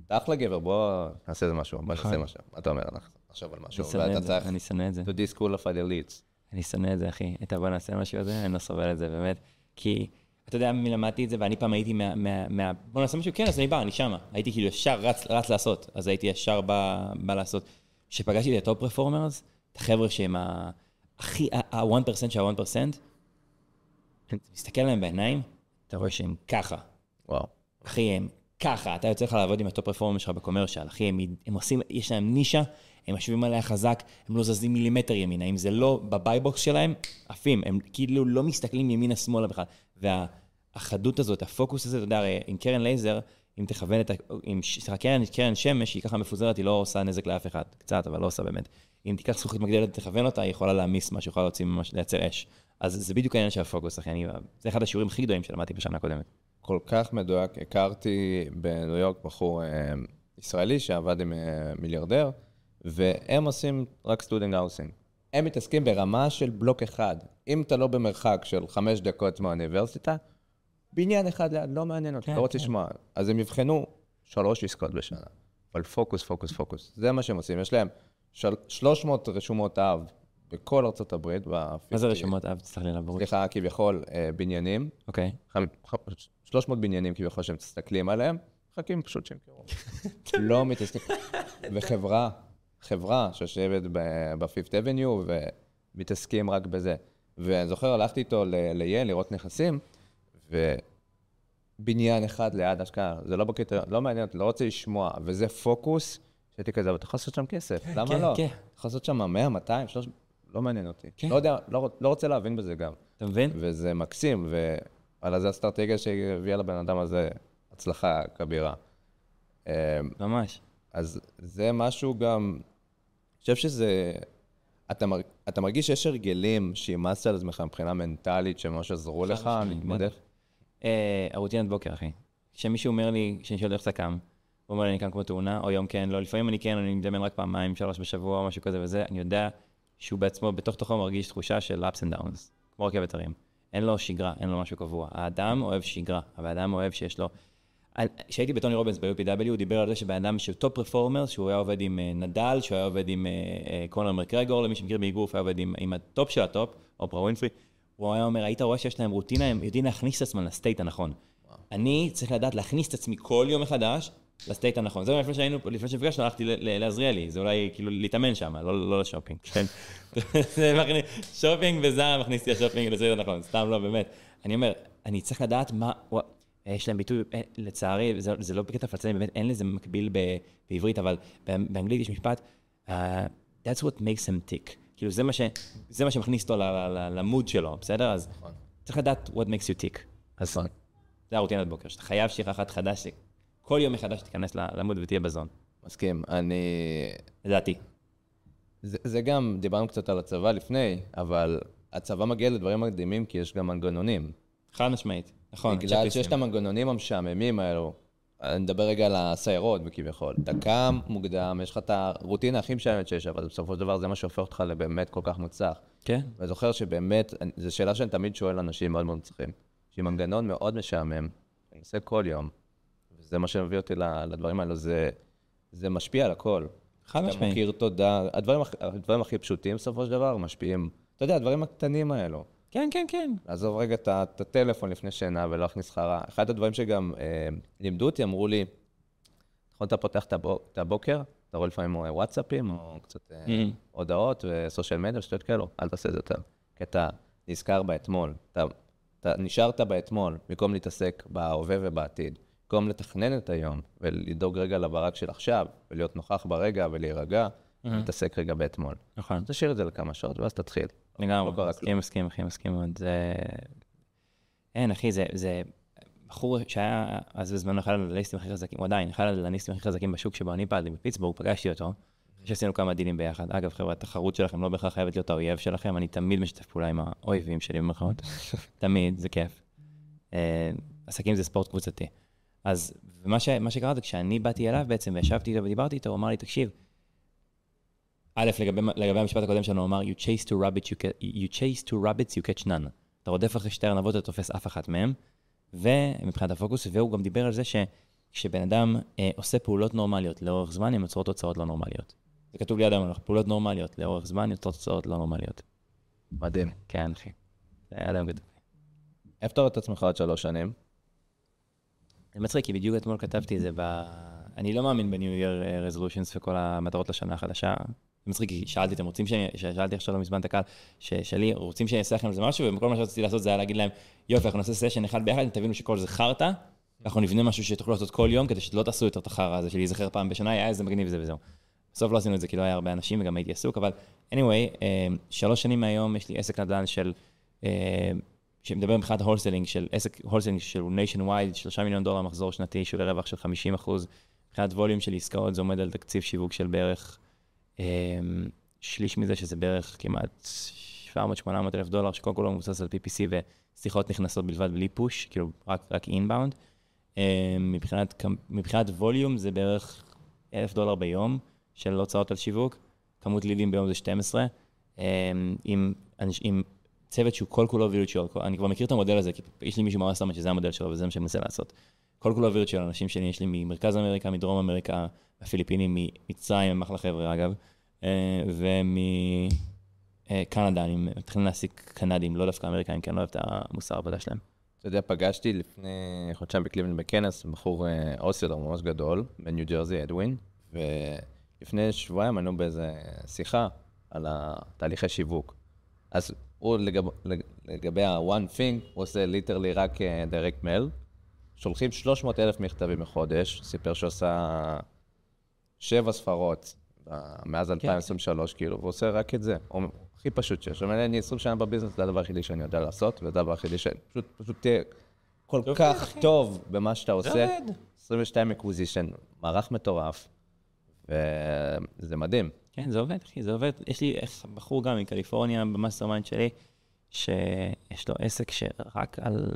אתה אחלה גבר, בוא נעשה איזה משהו, בוא נעשה משהו. מה אתה אומר? אנחנו נחשוב על משהו, ואתה את זה, צריך אני שונא את זה. to disqualify the leads. אני שונא את זה, אחי. את הבוא נעשה משהו הזה, אני לא סובל את זה, באמת. כי, אתה יודע ממי למדתי את זה, ואני פעם הייתי מה... מה, מה בוא נעשה משהו, כן, אז אני בא, אני שמה. הייתי כאילו ישר רץ, רץ לעשות, אז הייתי ישר בא, בא לעשות. כשפגשתי את ה top performers, את החבר'ה שהם ה... הכי, ה-1% שה-1%, אתה מסתכל עליהם בעיניים, אתה רואה שהם ככה. וואו. אחי, הם ככה, אתה יוצא לך לעבוד עם ה top performer שלך ב commercial, אחי, הם, הם עושים, יש להם נישה, הם יושבים עליה חזק, הם לא זזים מילימטר ימינה, אם זה לא ב buy box שלהם, עפים, הם כאילו לא מסתכלים ימינה-שמאלה בכלל. והחדות הזאת, הפוקוס הזה, אתה יודע, הרי עם קרן לייזר, אם תכוון את ה... ש- סליחה, קרן, קרן שמש, היא ככה מפוזרת, היא לא עושה נזק לאף אחד. קצת, אבל לא עושה באמת. אם תיקח זכוכית מגדלת ותכוון אותה, היא יכולה להעמיס משהו, יכולה להוציא ממש, לייצר אש. אז זה בדיוק העניין של הפוקוס, אחי, אני... זה אחד השיעורים הכי גדולים שלמדתי בשנה הקודמת. כל כך מדויק. הכרתי בניו יורק בחור אה, ישראלי שעבד עם אה, מיליארדר, והם עושים רק student housing. הם מתעסקים ברמה של בלוק אחד. אם אתה לא במרחק של חמש דקות מהאוניברסיטה, בניין אחד ליד, לא מעניין אותי, כן, לא רוצה כן. לשמוע. אז הם יבחנו שלוש עסקאות בשנה. אבל פוקוס, פוקוס, פוקוס. זה מה שהם עושים. יש להם של... 300 רשומות אב בכל ארצות הברית. מה זה רשומות אב? תסלח לי על הבורות. סליחה, כביכול אה, בניינים. אוקיי. חמ- ח- 300 בניינים כביכול שהם מסתכלים עליהם, מחכים פשוט שהם ימכרו. [laughs] לא מתעסקים. וחברה, חברה שיושבת בפיפט אבניו ומתעסקים רק בזה. ואני זוכר, הלכתי איתו ל- לייל לראות נכסים, ובניין אחד ליד השקעה, זה לא בקטע, לא מעניין לא רוצה לשמוע, וזה פוקוס, שהייתי כזה, אבל אתה יכול לעשות שם כסף, למה כן, לא? כן. אתה יכול לעשות שם 100, 200, 300, לא מעניין אותי. כן. לא יודע, לא לא רוצה להבין בזה גם. אתה מבין? וזה מקסים, אבל זו אסטרטגיה שהביאה לבן אדם הזה הצלחה כבירה. אה, ממש. אז זה משהו גם, חושב שזה, אתה, מר, אתה מרגיש שיש הרגלים שאימצת על עצמך מבחינה מנטלית, שממש עזרו לך להתמודד? אה, הרוטינת בוקר, אחי. כשמישהו אומר לי, כשאני שואל איך אתה קם, הוא אומר לי, אני קם כמו תאונה, או יום כן, לא, לפעמים אני כן, אני מדמיין רק פעמיים, שלוש בשבוע, או משהו כזה וזה, אני יודע שהוא בעצמו, בתוך תוכו מרגיש תחושה של ups and downs, כמו רכבת הרים. אין לו שגרה, אין לו משהו קבוע. האדם אוהב שגרה, אבל האדם אוהב שיש לו... כשהייתי בטוני רובינס ב-UPW, הוא דיבר על זה שבן אדם שהוא top performer, שהוא היה עובד עם אה, נדאל, שהוא היה עובד עם אה, אה, קונר מקרגור, למי שמכיר באגרוף, היה עובד עם, עם הטופ של הטופ, אופרה ווינפרי, הוא היה אומר, היית רואה שיש להם רוטינה, הם יודעים להכניס את עצמם ל state הנכון. וואו. אני צריך לדעת להכניס את עצמי כל יום מחדש ל state הנכון. זה לפני שהיינו, לפני שנפגשנו, הלכתי לעזריאלי, זה אולי כאילו להתאמן שם, לא, לא לשופינג, כן? [laughs] שופינג וזעם מכניס אותי לשופינג ל state הנכון, סתם לא, באמת. אני אומר, אני צריך לדעת מה, יש להם ביטוי, אה, לצערי, זה, זה לא בקטע פלצני, באמת אין לזה מקביל בעברית, אבל באנגלית יש משפט, uh, That's what makes them tick. כאילו, זה מה, ש, זה מה שמכניס אותו למוד שלו, בסדר? אז נכון. צריך לדעת what makes you tick. אז נכון. זה הרוטינת בוקר, שאתה חייב לך אחת חדש, כל יום מחדש תיכנס למוד ותהיה ב zone. מסכים, אני... לדעתי. זה, זה גם, דיברנו קצת על הצבא לפני, אבל הצבא מגיע לדברים מקדימים כי יש גם מנגנונים. חד משמעית. נכון, בגלל שיש את המנגנונים המשעממים האלו. אני מדבר רגע על הסיירות כביכול. אתה קם מוקדם, יש לך את הרוטינה הכי משעממת שיש, אבל בסופו של דבר זה מה שהופך אותך לבאמת כל כך מוצלח. כן. ואני זוכר שבאמת, זו שאלה שאני תמיד שואל אנשים מאוד מאוד מצליחים. שהיא מנגנון מאוד משעמם, אני עושה כל יום, וזה מה שמביא אותי לדברים האלו, זה, זה משפיע על הכל. חד משמעית. אתה מכיר תודה, הדברים, הדברים הכי פשוטים בסופו של דבר משפיעים. אתה יודע, הדברים הקטנים האלו. כן, כן, כן. לעזוב רגע את הטלפון לפני שינה ולא להכניס לך רע. אחד הדברים שגם אה, לימדו אותי, אמרו לי, נכון, אתה פותח את הבוקר, אתה רואה לפעמים וואטסאפים, או קצת אה, mm-hmm. הודעות וסושיאל מדיה, שטויות כאלו, אל תעשה את זה יותר. כי אתה נזכר באתמול, אתה, אתה נשארת באתמול, במקום להתעסק בהווה ובעתיד. במקום לתכנן את היום ולדאוג רגע לברק של עכשיו, ולהיות נוכח ברגע ולהירגע, mm-hmm. להתעסק רגע באתמול. נכון. תשאיר את זה לכמה שעות, ואז תתחיל. לגמרי, לא מסכים, מסכים, אחי, מסכים מאוד. זה... אין, אחי, זה, זה בחור שהיה אז בזמנו אחד הלניסטים הכי חזקים, הוא עדיין אחד הלניסטים הכי חזקים בשוק שבו אני פעלתי בפיטסבורג, פגשתי אותו, אחרי שעשינו כמה דילים ביחד. אגב, חבר'ה, התחרות שלכם לא בהכרח חייבת להיות האויב שלכם, אני תמיד משתף פעולה עם האויבים שלי במירכאות. [laughs] תמיד, זה כיף. אה, עסקים זה ספורט קבוצתי. אז מה, ש, מה שקרה זה כשאני באתי אליו בעצם וישבתי איתו ודיברתי איתו, הוא אמר לי, תקשיב, א', לגבי, לגבי המשפט הקודם שלנו, הוא אמר, you chase to rabbits, you, you chase to rabbits, you catch none. אתה רודף אחרי שתי ארנבות, אתה תופס אף אחת מהם, ומבחינת הפוקוס, והוא גם דיבר על זה שכשבן אדם אה, עושה פעולות נורמליות לאורך זמן, הן יוצרות תוצאות לא נורמליות. זה כתוב ליד המלך, פעולות נורמליות לאורך זמן יוצרות תוצאות לא נורמליות. מדהים. כן, אחי. זה היה היום גדול. איפה אתה רואה את עצמך עוד שלוש שנים? זה מצחיק, כי בדיוק אתמול כתבתי את זה ב... אני לא מאמין ב-New Year אה, Resolutions וכל המטרות לשנה החדשה. זה מצחיק, כי שאלתי, אתם רוצים שאני, שאלתי עכשיו לא מזמן את הקהל, שלי, רוצים שאני אעשה לכם איזה משהו, וכל מה שרציתי לעשות זה היה להגיד להם, יופי, אנחנו נעשה סשן אחד ביחד, תבינו שכל זה חרטא, אנחנו נבנה משהו שתוכלו לעשות כל יום, כדי שלא תעשו יותר את החרא הזה, שלהיזכר פעם בשנה, היה איזה מגניב זה וזהו. בסוף לא עשינו את זה כי לא היה הרבה אנשים וגם הייתי עסוק, אבל anyway, אה, שלוש שנים מהיום יש לי עסק נדל"ן של, אה, שמדבר מבחינת wholesaling, של עסק wholesaling של nationwide, שלושה מיליון דולר מחזור שנתי, שולי רווח של 50 אחוז. מבחינת volume של עסקאות זה עומד על תקציב שיווק של בערך שליש מזה, שזה בערך כמעט 700-800 אלף דולר, שכל כולו מבוסס על PPC ושיחות נכנסות בלבד בלי push, כאילו רק, רק inbound. אמ, מבחינת, מבחינת ווליום זה בערך אלף דולר ביום של הוצאות על שיווק, כמות לידים ביום זה 12. אמ, עם, עם צוות שהוא כל כולו וירטואל, אני כבר מכיר את המודל הזה, כי יש לי מישהו מהווסטרמן שזה המודל שלו וזה מה שאני מנסה לעשות. כל כולו וירטואל, אנשים שלי, יש לי ממרכז אמריקה, מדרום אמריקה, הפיליפינים, ממצרים, הם אחלה חבר'ה אגב, אה, ומקנדה, אני מתחיל להעסיק קנדים, לא דווקא אמריקאים, כי אני לא אוהב את המוסר העבודה שלהם. אתה יודע, פגשתי לפני חודשיים בקליבלנד בכנס, בחור אה, wholesaler ממש גדול, בניו ג'רזי, אדווין, ולפני שבועיים היינו באיזה שיחה על התהליכי שיווק. אז הוא לגב, לגבי ה-one thing, הוא עושה literally רק direct mail, שולחים 300 אלף מכתבים בחודש, סיפר שעושה שבע ספרות מאז 2023, כן. כאילו, ועושה רק את זה. הוא הכי פשוט שיש. הוא אומר, אני 20 שנה בביזנס, זה הדבר היחידי שאני יודע לעשות, וזה הדבר היחידי ש... פשוט, פשוט תהיה כל כך אחי. טוב במה שאתה עושה. עובד. 22 acquisition, מערך מטורף, וזה מדהים. כן, זה עובד, אחי, זה עובד. יש לי בחור גם מקליפורניה ב mastermind שלי, שיש לו עסק שרק על,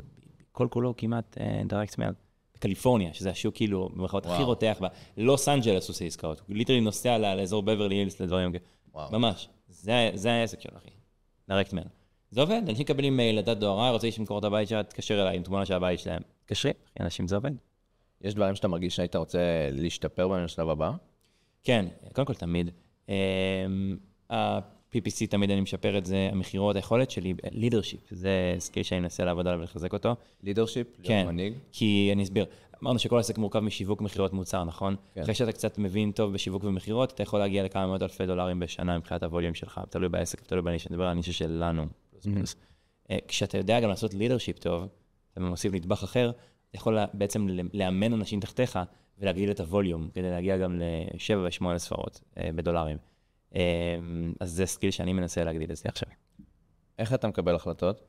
כל כולו כמעט direct mail. בקליפורניה, שזה השוק כאילו, במרכאות הכי. רותח, בלוס אנג'לס עושה עסקאות. הוא literally נוסע לאזור בברלי הילס לדברים כאלה. ממש. זה, זה העסק שלו, אחי. direct mail. זה עובד, אנשים מקבלים מייל, לדעת דואר, רוצה שימכור את הבית שלה, תתקשר אליי עם תמונה של הבית שלהם. תקשרי, אחי, אנשים זה עובד. יש דברים שאתה מרגיש שהיית רוצה להשתפר בהם לשלב הבא? כן, קודם כל תמיד. ה-PPC תמיד אני משפר את זה, המכירות, היכולת שלי, leadership, זה skill שאני מנסה לעבוד עליו ולחזק אותו. leadership? כן, להיות מנהיג? כי אני אסביר. אמרנו שכל עסק מורכב משיווק, מכירות, מוצר, נכון? כן. אחרי שאתה קצת מבין טוב בשיווק ומכירות, אתה יכול להגיע לכמה מאות אלפי דולרים בשנה מבחינת ה volume שלך, תלוי בעסק, תלוי בנישה, אני מדבר על הנישה שלנו. אה, כשאתה יודע גם לעשות leadership טוב, אתה מוסיף נדבך אחר, אתה יכול בעצם לאמן אנשים תחתיך ולהגדיל את ה volume, כדי להגיע גם לשבע ושמונה ספרות אה, בדולרים. אה, אז זה skill שאני מנסה להגדיל אצלי עכשיו. איך אתה מקבל החלטות?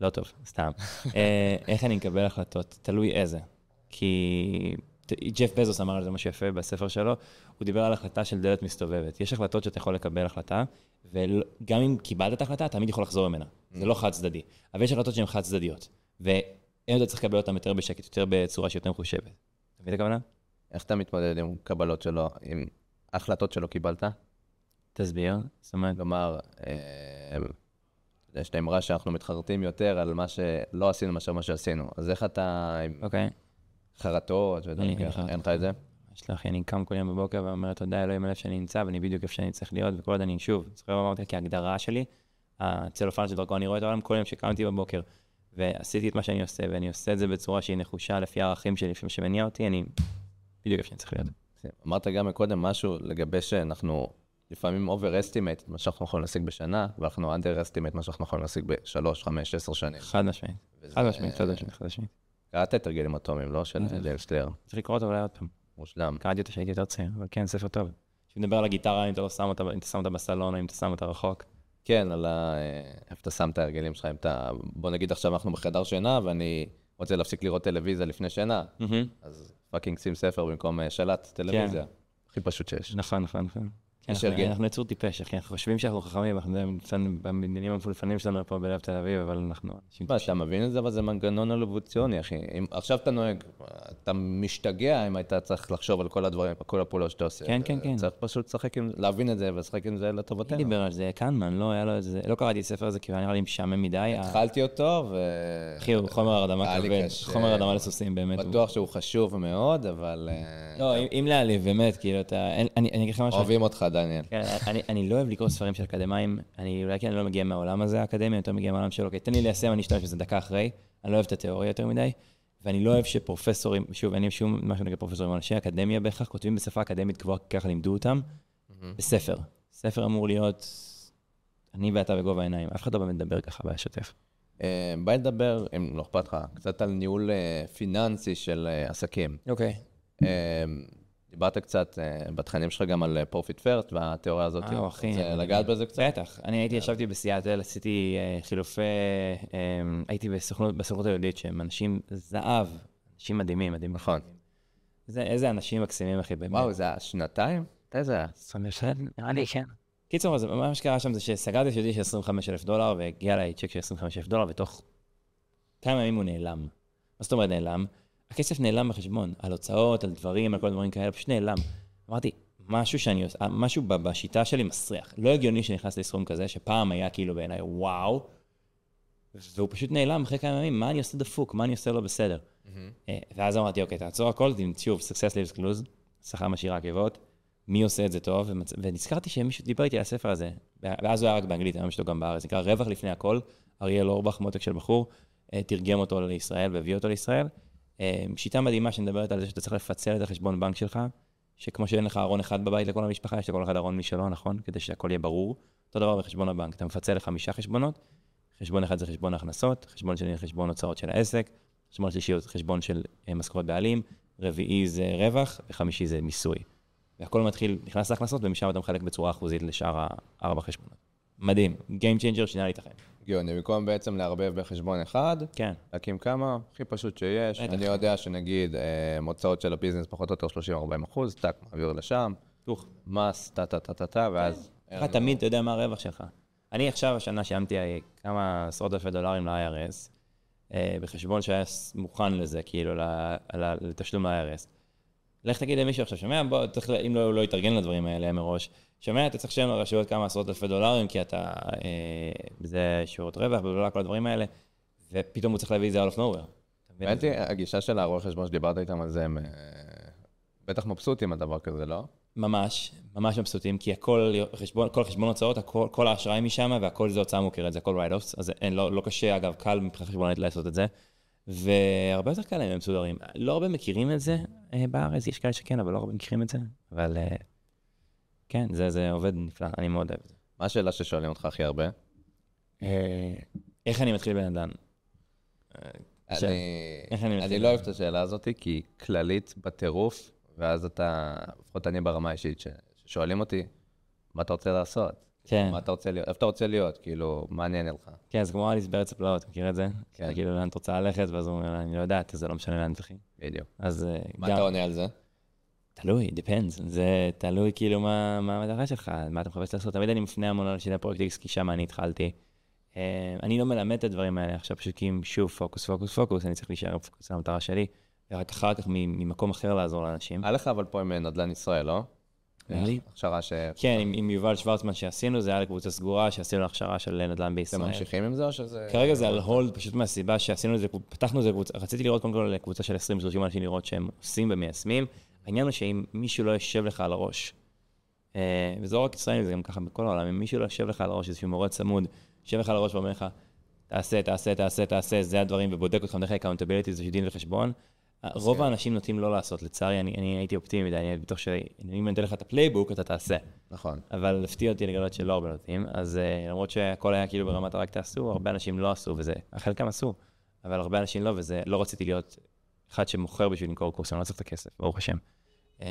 לא טוב, סתם. [laughs] אה, איך אני מקבל החלטות? תלוי איזה. כי ג'ף בזוס אמר על זה משהו יפה בספר שלו, הוא דיבר על החלטה של דלת מסתובבת. יש החלטות שאתה יכול לקבל החלטה, וגם אם קיבלת את ההחלטה, תמיד יכול לחזור ממנה. זה לא חד צדדי. אבל יש החלטות שהן חד צדדיות, ואין אתה צריך לקבל אותן יותר בשקט, יותר בצורה שיותר מחושבת. אתה מבין את הכוונה? איך אתה מתמודד עם קבלות שלו, עם החלטות שלא קיבלת? תסביר. זאת אומרת, כלומר, יש את האמרה שאנחנו מתחרטים יותר על מה שלא עשינו מאשר מה שעשינו. אז איך אתה אוקיי. חרטות ודברים אין לך את זה? יש לך, אני קם כל יום בבוקר ואומר תודה אלוהים על איפה שאני נמצא, ואני בדיוק איפה שאני צריך להיות, וכל עוד אני, שוב, זוכר מה אמרתי, כי ההגדרה שלי, הצלופן של דרכו אני רואה את העולם כל יום שקמתי בבוקר, ועשיתי את מה שאני עושה, ואני עושה את זה בצורה שהיא נחושה לפי הערכים שלי, לפי מה שמניע אותי, אני בדיוק איפה שאני צריך להיות. אמרת גם מקודם משהו לגבי שאנחנו לפעמים overestimate את מה שאנחנו יכולים להשיג בשנה, ואנחנו underestimate מה שאנחנו יכולים להשיג בשלוש, חמש, עשר שנים. חד משמעית. חד משמעית, חד משמעית, חד משמעית. קראת את הרגלים אטומיים, לא? של אה. ג'יימס קליר. צריך לקרוא אותו אולי עוד פעם. מושלם. קראתי אותו כשהייתי יותר צעיר, אבל כן, ספר טוב. שמדבר על הגיטרה, אם אתה לא שם אותה, אם אתה שם אותה בסלון, אם אתה שם אותה רחוק. כן, על ה... איפה אתה שם את ההרגלים שלך, אם אתה... בוא נגיד עכשיו אנחנו בחדר שינה, ואני רוצה להפסיק לראות טלוויזיה לפני שינה, אז fucking שים ספר במקום אה, שלט טלוויזיה. הכי פשוט שיש. נכון, נכון, נכון. כן, אנחנו- יצור טיפש, אחי, אנחנו חושבים שאנחנו חכמים, אנחנו בבניינים המפונפנים שלנו פה בלב תל אביב, אבל אנחנו אנשים מה, אתה מבין את זה, אבל זה מנגנון אבולוציוני, אחי. אם עכשיו אתה נוהג, אתה משתגע אם היית צריך לחשוב על כל הדברים, על כל הפעולות שאתה עושה. כן, כן, כן. צריך פשוט לשחק עם, להבין את זה ולשחק עם זה מי לטובתנו. דיבר על זה? קנמן, לא היה לו איזה, לא קראתי את הספר הזה כי היה נראה לי משעמם מדי. התחלתי אותו, ו... אחי, הוא חומר הרדמה כבד. חומר הרדמה לסוסים, באמת. בטוח שהוא חשוב מאוד, אבל אה, לא, אם- להעליב, באמת, כאילו, אתה... אני אגיד לך משהו. אוהבים אותך, דניאל. כן, אני, אני לא אוהב לקרוא ספרים של אקדמאים, אני אולי כי אני לא מגיע מהעולם הזה האקדמי, יותר מגיע מהעולם של אוקיי, תן לי ליישם, אני אשתמש בזה דקה אחרי, אני לא אוהב את התיאוריה יותר מדי, ואני לא אוהב שפרופסורים, שוב, אין לי שום משהו נגד פרופסורים, אנשי אקדמיה בהכרח כותבים בשפה אקדמית גבוהה, ככה לימדו אותם, בספר. ספר אמור להיות אני ואתה בגובה העיניים, אף אחד לא באמת מדבר ככה בשוטף. אה, בא לדבר, אם לא אכפת לך, קצת על ניהול אה, פיננסי של אה, עסקים. אוקיי. דיברת קצת אה, בתכנים שלך גם על Profit First והתיאוריה הזאת. וואו, אחי. רוצה לגעת בזה קצת? בטח. אני הייתי, ישבתי בסיאטל, עשיתי אה, חילופי, אה, הייתי בסוכנות, היהודית, שהם אנשים זהב, אנשים מדהימים, מדהימים. נכון. איזה, אנשים מקסימים, אחי, באמת. וואו, זה היה שנתיים? מתי זה היה? 27, נראה לי, כן. קיצור, אז מה שקרה שם זה שסגרתי שלי של 25 אלף דולר, והגיע אליי צ'ק של 25 אלף דולר, ותוך כמה ימים הוא נעלם. מה זאת אומרת נעלם? הכסף נעלם בחשבון, על הוצאות, על דברים, על כל דברים כאלה, פשוט נעלם. אמרתי, משהו שאני עושה, משהו בשיטה שלי מסריח. לא הגיוני שנכנס לסכום כזה, שפעם היה כאילו בעיניי וואו, והוא פשוט נעלם אחרי כמה ימים, מה אני עושה דפוק, מה אני עושה לא בסדר. אה, ואז אמרתי, אוקיי, תעצור הכל, שוב, success lives close, שכר משאיר עקבות, מי עושה את זה טוב, ומצ... ונזכרתי שמישהו דיבר איתי על הספר הזה, ואז הוא היה רק באנגלית, היום יש לו גם בארץ, נקרא רווח לפני הכל, אריאל אורבך, מותק של בחור, אה, תרגם אותו לישראל והביא אותו לישראל. אה, שיטה מדהימה שמדברת על זה שאתה צריך לפצל את החשבון בנק שלך, שכמו שאין לך ארון אחד בבית לכל המשפחה, יש לכל אחד ארון משלו, נכון? כדי שהכל יהיה ברור. אותו דבר בחשבון הבנק, אתה מפצל לחמישה חשבונות, חשבון אחד זה חשבון הכנסות, חשבון שני זה חשבון הוצאות של העסק, חשבון שלישי זה חשבון של אה, משכורת בעלים, רביעי זה רווח, וחמישי זה מיסוי. והכל מתחיל, נכנס להכנסות, ומשם אתה מחלק בצורה אחוזית לשאר הארבע חשבונות. מדהים, Game Changer שינה לי את החיים. גאוני, במקום בעצם לערבב בחשבון אחד, כן. להקים כמה, הכי פשוט שיש. אני יודע שנגיד אה, מוצאות של הביזנס פחות או יותר 30-40 אחוז, טאק, מעביר לשם, טוך. מס, טה-טה-טה-טה, ואז... לך תמיד אתה יודע מה הרווח שלך. אני עכשיו, השנה שילמתי אה, כמה עשרות אלפי דולרים ל-IRS, אה, בחשבון שהיה מוכן לזה, כאילו, לתשלום ל-IRS. לך תגיד למישהו עכשיו, שומע, בוא, צריך, אם לא, הוא לא יתארגן לדברים האלה מראש, שומע, אתה צריך לשלם לרשויות כמה עשרות אלפי דולרים, כי אתה, אה, זה שירות רווח, בלה, כל הדברים האלה, ופתאום הוא צריך להביא את זה out of nowhere. היא, הגישה של הרואי חשבון שדיברת איתם על זה, הם אה, בטח מבסוטים על דבר כזה, לא? ממש, ממש מבסוטים, כי הכל חשבון, כל חשבון הוצאות, הכל, כל האשראי משם, והכל זה הוצאה מוכרת, זה הכל write-offs, אז אין, לא, לא קשה, אגב, קל מבחינה חשבונית לעשות את זה, והרבה יותר קל להם, הם מסודרים. לא הרבה מכירים את זה אה, בארץ, יש כאלה שכן, אבל לא הרבה מכירים את זה, אבל כן, זה, זה עובד נפלא, אני מאוד אוהב את זה. מה השאלה ששואלים אותך הכי הרבה? אה, איך אני מתחיל בן אדם? ש- אני, אני אני? לא אוהב את השאלה הזאת, כי היא כללית בטירוף, ואז אתה, לפחות אני ברמה האישית, ששואלים אותי, מה אתה רוצה לעשות? כן, מה אתה רוצה להיות? איפה אתה רוצה להיות? כאילו, מה אני אענה לך? כן, זה כמו אליס בארץ הפלאות, מכיר את זה? כן. כאילו, לאן את רוצה ללכת, ואז הוא אומר, אני לא יודעת, זה לא משנה לאן תלכי. בדיוק. אז אה, מה גם... אתה עונה על זה? תלוי, depends. זה תלוי כאילו מה, מה המטרה שלך, מה אתה מחפש לעשות. תמיד אני מפנה המון לאנשים לפרויקט X, כי שם אני התחלתי. אה, אני לא מלמד את הדברים האלה עכשיו, פשוט כי אם שוב פוקוס, פוקוס, פוקוס, אני צריך להישאר פוקוס על המטרה שלי, ורק אחר כך ממקום אחר לעזור לאנשים. היה לך אבל פה עם נדל"ן ישראל, לא? לי. הכשרה ש... כן, עם, עם יובל שוורצמן שעשינו, זה היה לקבוצה סגורה, שעשינו הכשרה של נדל"ן אתם בישראל. ממשיכים עם זה או שזה... כרגע זה על הולד, פשוט מהסיבה שעשינו את זה, פתחנו את זה, רציתי לראות קודם כל קבוצה של 20-30 אנשים לראות שהם עושים ומיישמים. העניין הוא שאם מישהו לא יושב לך על הראש, אה, וזה לא רק ישראלים, זה גם ככה בכל העולם, אם מישהו לא יושב לך על הראש, איזשהו מורה צמוד, יושב לך על הראש ואומר לך, תעשה, תעשה, תעשה, תעשה, זה הדברים, ובודק אותך דרך accountability, זה דין וחשבון. רוב כן. האנשים נוטים לא לעשות, לצערי, אני, אני הייתי אופטימי מדי, אני בטוח שאם אני אתן לך את ה playbook, אתה תעשה. נכון. אבל הפתיע אותי לגלות שלא הרבה נוטים, אז uh, למרות שהכל היה כאילו ברמת רק תעשו, הרבה אנשים לא עשו, וזה, חלקם עשו, אבל הרבה אנשים לא, וזה, לא רציתי להיות אחד שמוכר בשביל למכור קורס, אני לא צריך את הכסף, ברוך השם. Uh,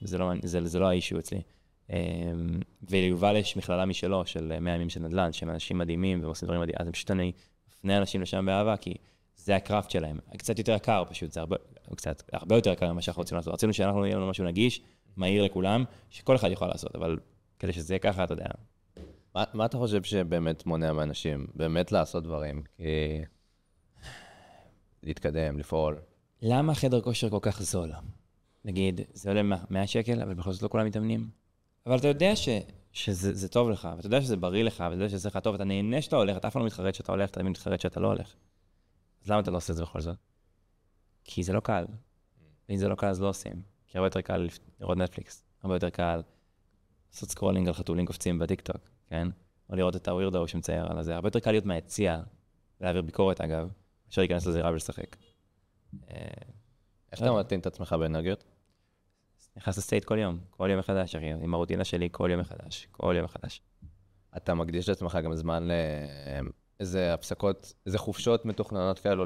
זה, לא, זה, זה לא האישו אצלי. Uh, וליובל יש מכללה משלו, של 100 ימים של נדל"ן, שהם אנשים מדהימים ועושים דברים מדהימים, אז פשוט אני מפנה אנשים לשם באהבה, כי זה הקראפט שלהם. קצת יותר יקר פשוט, זה הרבה, קצת, הרבה יותר יקר ממה שאנחנו רוצים לעשות. רצינו שאנחנו יהיה לנו משהו נגיש, מהיר לכולם, שכל אחד יוכל לעשות, אבל כדי שזה יהיה ככה, אתה יודע. מה, מה אתה חושב שבאמת מונע מאנשים באמת לעשות דברים? כי... להתקדם, לפעול. למה חדר כושר כל כך זול? נגיד, זה עולה 100 שקל, אבל בכל זאת לא כולם מתאמנים. אבל אתה יודע ש, שזה זה טוב לך, ואתה יודע שזה בריא לך, ואתה יודע שזה לך טוב, אתה נהנה שאתה הולך, אתה אף פעם לא מתחרט שאתה הולך, אתה תמיד מתחרט שאתה לא הולך. אז למה אתה לא עושה את זה בכל זאת? כי זה לא קל. ואם זה לא קל, אז לא עושים. כי הרבה יותר קל לראות נטפליקס, הרבה יותר קל לעשות scrolling על חתולים קופצים בטיקטוק, כן? או לראות את ה weirdo שמצייר על הזה. הרבה יותר קל להיות מהיציע, ולהעביר ביקורת אגב, מאשר להיכנס לזירה ולשחק. אה, איך אתה מתאים את עצמך באנרגיות? נכנס לסטייט כל יום, כל יום מחדש, אחי, עם הרוטינה שלי כל יום מחדש, כל יום מחדש. אתה מקדיש לעצמך גם זמן לאיזה הפסקות, איזה חופשות מתוכננות כאלו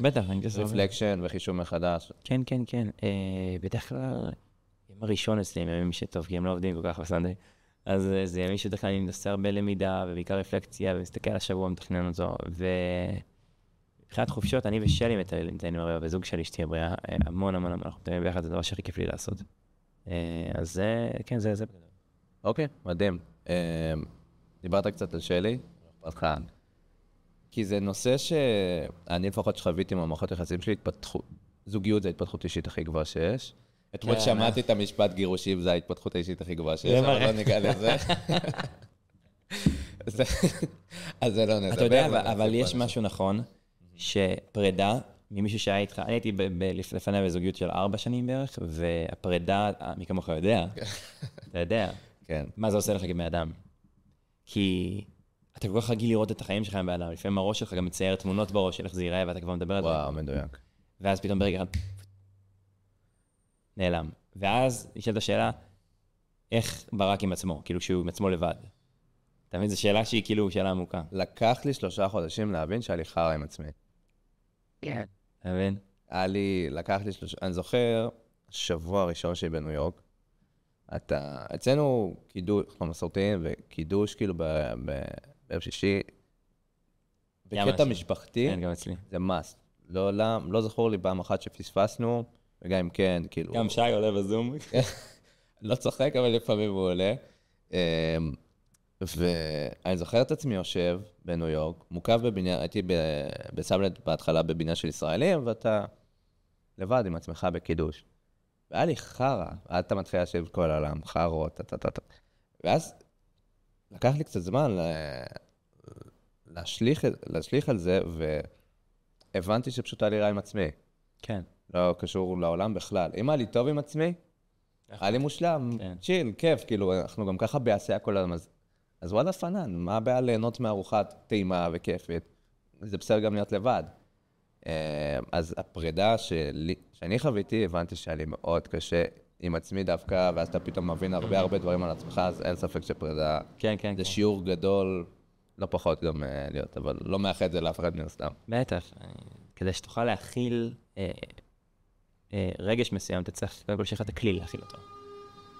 בטח, אני מתעסק בזה. לרפלקשן וחישוב מחדש. כן, כן, כן. אה, בדרך כלל, יום הראשון אצלי הם ימים שטוב, כי הם לא עובדים כל כך בסנדיי. אז אה, זה ימים שבדרך כלל אני מנסה הרבה למידה, ובעיקר רפלקציה, ומסתכל על השבוע, מתכנן אותו. ומבחינת חופשות, אני ושלי מטיילים הרבה, וזוג שלי, אשתי הבריאה, אה, המון המון המון, אנחנו מטיילים ביחד, זה הדבר שהכי כיף לי לעשות. אה, אז זה, כן, זה, זה. אוקיי, מדהים. אה, דיברת קצת על שלי, אותך. כי זה נושא שאני לפחות שחוויתי עם המערכות יחסים שלי, התפתחות, זוגיות זה ההתפתחות אישית הכי גבוהה שיש. אתמול כן, שמעתי את המשפט גירושים, זה ההתפתחות האישית הכי גבוהה שיש, אבל. לא ניגע לזה. [laughs] [laughs] זה- אז זה לא נדבר. אתה יודע, אבל יש משהו נכון, שפרידה ממישהו שהיה איתך, אני הייתי ב- ב- לפ- לפניה בזוגיות של ארבע שנים בערך, והפרידה, מי כמוך יודע, אתה יודע, כן. מה זה עושה לך כבן אדם. כי אתה כל כך רגיל לראות את החיים שלך עם בן אדם, לפעמים הראש שלך גם מצייר תמונות בראש של איך זה ייראה, ואתה כבר מדבר על זה, וואו, מדויק. ואז פתאום ברגע נעלם. ואז נשאלת השאלה, איך ברק עם עצמו, כאילו שהוא עם עצמו לבד. אתה מבין? זו שאלה שהיא כאילו שאלה עמוקה. לקח לי שלושה חודשים להבין שהיה לי חרא עם עצמי. כן. אתה מבין? היה לי, לקח לי שלושה, אני זוכר, שבוע הראשון שלי בניו יורק, אתה, אצלנו קידוש, אנחנו מסורתיים, וקידוש כאילו ב- ב- בערב שישי, בקטע. משפחתי, כן, גם אצלי. זה must. לעולם, לא זכור לי פעם אחת שפספסנו, וגם אם כן, כאילו... גם שי עולה בזום. [laughs] לא צוחק, אבל לפעמים הוא עולה. ואני זוכר את עצמי יושב בניו יורק, מוקף בבניין, הייתי ב- בסאבלט בהתחלה בבניין של ישראלים, ואתה לבד עם עצמך בקידוש. והיה לי חרא, עד אתה מתחיל לשבת כל העולם, חרות, טה טה טה טה. ואז לקח לי קצת זמן להשליך, להשליך על זה, והבנתי שפשוט היה לי רע עם עצמי. כן. לא קשור לעולם בכלל. אם היה לי טוב עם עצמי, היה לי מושלם, כן. צ'יל, כיף, כאילו, אנחנו גם ככה בעשייה כל הזמן, אז, אז וואלה פנן, מה הבעיה ליהנות מארוחת טעימה וכיפית? זה בסדר גם להיות לבד. אה, אז הפרידה שלי, שאני חוויתי, הבנתי שהיה לי מאוד קשה עם עצמי דווקא, ואז אתה פתאום מבין הרבה הרבה דברים על עצמך, אז אין ספק שפרידה כן, כן, זה כן. שיעור גדול, לא פחות גם אה, להיות, אבל לא מאחד את זה לאף אחד מן הסתם. בטח. כדי שתוכל להכיל אה, אה, רגש מסוים, אתה צריך קודם כל שיהיה לך את הכלי להכיל אותו.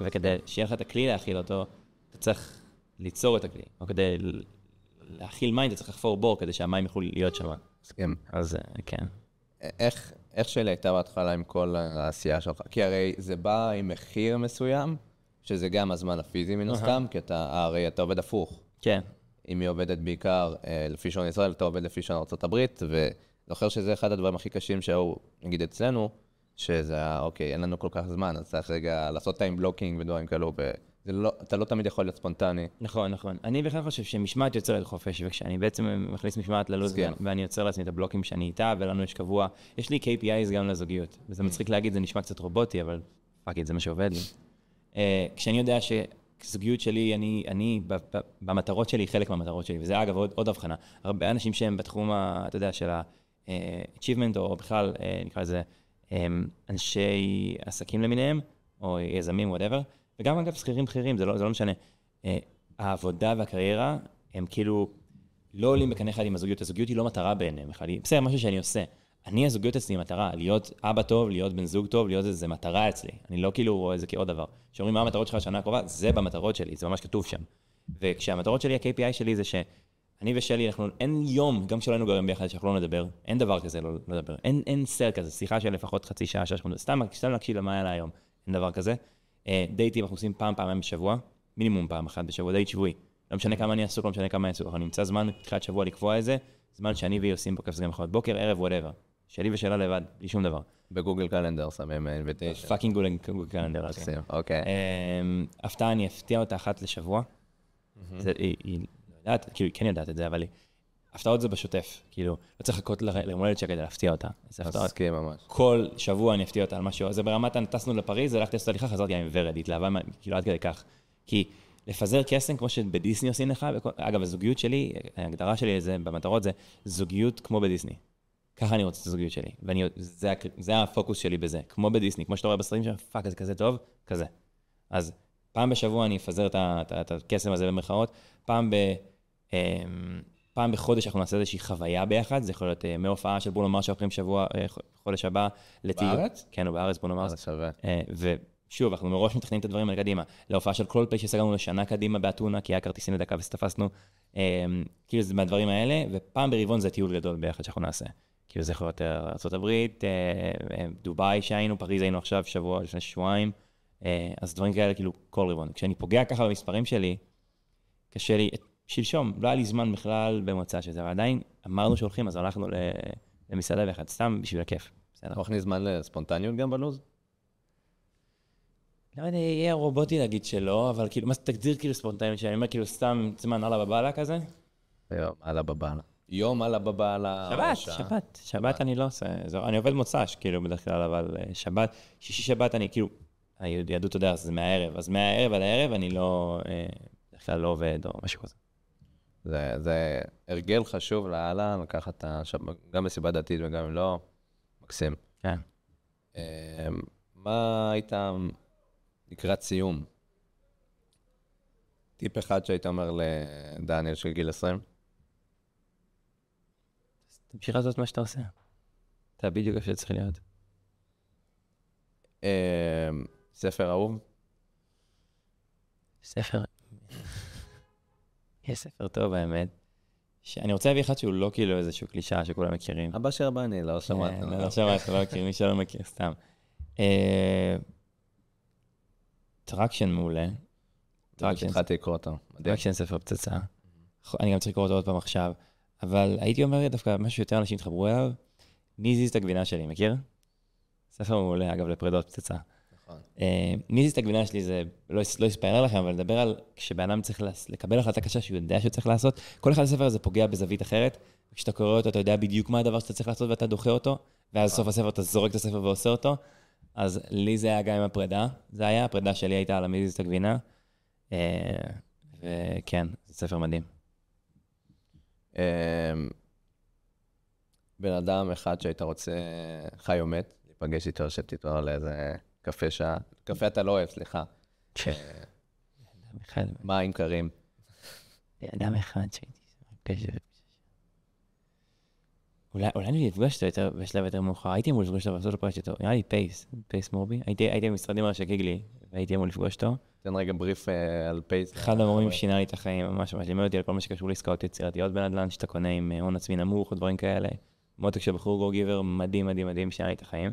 וכדי שיהיה לך את הכלי להכיל אותו, אתה צריך ליצור את הכלי. או כדי להכיל מים, אתה צריך לחפור בור כדי שהמים יוכלו להיות שם. מסכים. אז אה, כן. איך, איך שלי הייתה בהתחלה עם כל העשייה שלך? כי הרי זה בא עם מחיר מסוים, שזה גם הזמן הפיזי מן הסתם, כי אתה, הרי אתה עובד הפוך. כן. אם היא עובדת בעיקר אה, לפי שעון ישראל, אתה עובד לפי שעון ארה"ב, וזוכר שזה אחד הדברים הכי קשים שהיו, נגיד אצלנו, שזה היה, אוקיי, אין לנו כל כך זמן, אז צריך רגע לעשות טיים בלוקינג ודברים כאלו, וזה לא, אתה לא תמיד יכול להיות ספונטני. נכון, נכון. אני בכלל חושב שמשמעת יוצרת חופש, וכשאני בעצם מכניס משמעת ללו"ז, מסכים. ואני יוצר לעצמי את הבלוקים שאני איתה, ולנו יש קבוע, יש לי KPIs גם לזוגיות. וזה מצחיק להגיד, זה נשמע קצת רובוטי, אבל fuck זה מה שעובד לי. אה, כשאני יודע שזוגיות שלי, אני, אני ב- ב- במטרות שלי, חלק מהמטרות שלי, וזה אגב עוד, עוד הבחנה. הרבה אנשים שהם בתחום, ה, אתה יודע, של ה-achievement, או בכלל, אה, נקרא לזה, אה, אנשי עסקים למיניהם, או יזמים, whatever, וגם אגב שכירים בכירים, זה לא, זה לא משנה. אה, העבודה והקריירה הם כאילו לא עולים בקנה אחד עם הזוגיות. הזוגיות היא לא מטרה בעיניהם בכלל, היא בסדר, משהו שאני עושה. אני, הזוגיות אצלי היא מטרה, להיות אבא טוב, להיות בן זוג טוב, להיות איזה מטרה אצלי. אני לא כאילו רואה את זה כעוד דבר. כשאומרים מה המטרות שלך לשנה הקרובה, זה במטרות שלי, זה ממש כתוב שם. וכשהמטרות שלי, ה-KPI שלי זה שאני ושלי, אנחנו, אין יום, גם כשלא היינו גרים ביחד, שאנחנו לא נדבר. אין דבר כזה לא לא לדבר. אין, אין סרט כזה, שיחה של לפחות חצי שעה, שעה, שמונה, סתם, סתם להקשיב למה היה לה היום. אין דבר כזה. אה, דייטים אנחנו עושים פעם, פעמיים בשבוע, מינימום פעם אחת בשבוע, דייט שבועי. לא משנה כמה אני עסוק, לא משנה כמה אני עסוק, אנחנו נמצא זמן בתחילת שבוע לקבוע את זה, זמן שאני והיא עושים פה יכול להיות בוקר, ערב, whatever. שלי ושלה לבד, בלי שום דבר. ב Google Calendar שמים invitation. Fucking Google Calendar. אוקיי. אוקיי. אמ, הפתעה, אני אפתיע אותה אחת לשבוע. היא לא יודעת, כאילו, היא כן יודעת את זה, אבל היא... הפתעות זה בשוטף, כאילו, לא צריך לחכות ליום הולדת שלה כדי להפתיע אותה. זה הפתעות. מסכים ממש. כל שבוע אני אפתיע אותה על משהו. זה ברמת, טסנו לפריז, הלכתי לעשות הליכה, חזרתי עם ורד, התלהבה, כאילו, עד כדי כך. כי לפזר קסם, כמו שבדיסני עושים לך, אגב, הזוגיות שלי, ההגדרה שלי לזה במטרות זה זוגיות כמו בדיסני. ככה אני רוצה את הזוגיות שלי, וזה זה, הק- זה הפוקוס שלי בזה. כמו בדיסני, כמו שאתה רואה בסרטים שם, fuck, זה כזה טוב, כזה. אז פעם בשבוע אני אפזר את, הקסם הזה במרכאות, פעם ב... פעם בחודש אנחנו נעשה איזושהי חוויה ביחד, זה יכול להיות אה, מהופעה של ברונו מרס שהולכים שבוע, אה, חודש הבא, לטיול. בארץ? כן, הוא בארץ, ברונו מרס. אה, ושוב, אנחנו מראש מתכננים את הדברים האלה קדימה. להופעה של קולפליי שסגרנו לשנה קדימה באתונה, כי היה כרטיסים לדקה וסתפסנו. אה, כאילו זה מהדברים האלה, ופעם ברבעון זה טיול גדול ביחד שאנחנו נעשה. כאילו זה יכול להיות ארה"ב, אה, דובאי שהיינו, פריז היינו עכשיו שבוע, לפני שבועיים. אה, אז דברים כאלה כאילו כל רבעון. כשאני פוגע ככה במספרים שלי, קשה לי, שלשום, לא היה לי זמן בכלל במוצא של זה, אבל עדיין אמרנו שהולכים, אז הלכנו ל- למסעדה ביחד, סתם בשביל הכיף. בסדר. אתה מכניס זמן לספונטניות גם בלו"ז? לא יודע, יהיה רובוטי להגיד שלא, אבל כאילו, מה זה תגדיר כאילו ספונטניות שאני אומר כאילו סתם זמן אללה בבאללה כזה? יום, אללה בבאללה. יום אללה בבאללה. שבת. שבת, שבת אני לא עושה, זה- אני עובד מוצ"ש כאילו בדרך כלל, אבל אה, שבת, שישי שבת אני כאילו, היהדות, אתה יודע, זה מהערב, אז מהערב עד הערב אני לא, אה, בדרך כלל לא עובד או משהו כזה. זה, זה הרגל חשוב לאללה, לקחת את השבת, גם מסיבה דתית וגם אם לא, מקסים. כן. אמ, מה היית לקראת סיום? טיפ אחד שהיית אומר לדניאל של גיל 20? תמשיך לעשות מה שאתה עושה. אתה בדיוק איפה שצריך להיות. אמ, ספר אהוב? ספר, יש ספר טוב האמת, שאני רוצה להביא אחד שהוא לא כאילו איזשהו קלישאה שכולם מכירים. אבא של רבני, לא שמעת. כן, לא שמעת, לא מכיר, מי שלא מכיר, סתם. אה, Traction מעולה. Traction התחלתי לקרוא אותו. Traction ספר פצצה. אני גם צריך לקרוא אותו עוד פעם עכשיו. אבל הייתי אומר דווקא משהו שיותר אנשים התחברו אליו, מי הזיז את הגבינה שלי, מכיר? ספר מעולה, אגב, לפרידות פצצה. אה, מי הזיז את הגבינה שלי זה, לא לא לכם, אבל לדבר על כשבן אדם צריך לקבל החלטה קשה שהוא יודע שהוא צריך לעשות, כל אחד הספר הזה פוגע בזווית אחרת. כשאתה קורא אותו, אתה יודע בדיוק מה הדבר שאתה צריך לעשות ואתה דוחה אותו, ואז סוף הספר אתה זורק את הספר ועושה אותו. אז לי זה היה גם עם הפרידה, זה היה, הפרידה שלי הייתה על המי הזיז את הגבינה. אה, וכן, זה ספר מדהים. אמ, בן אדם אחד שהיית רוצה, חי או מת, להיפגש איתו, לשבת איתו על איזה קפה שעה. קפה אתה לא אוהב, סליחה. כן. אה, מים קרים. אדם אחד שהייתי בקשר. אולי אולי אני אפגוש אותו יותר בשלב יותר מאוחר, הייתי אמור לפגוש אותו ולעשות לו פרש איתו, נראה לי פייס, פייס מורבי, הייתי הייתי במשרדים על שקיג לי, והייתי אמור לפגוש אותו. תן רגע בריף אה, על פייס. אחד המורים שינה לי את החיים, ממש ממש לימד אותי על כל מה שקשור לעסקאות יצירתיות בנדל"ן, שאתה קונה עם אה, הון עצמי נמוך או דברים כאלה. מותק של בחור גור גיבר, מדהים מדהים מדהים, שינה לי את החיים.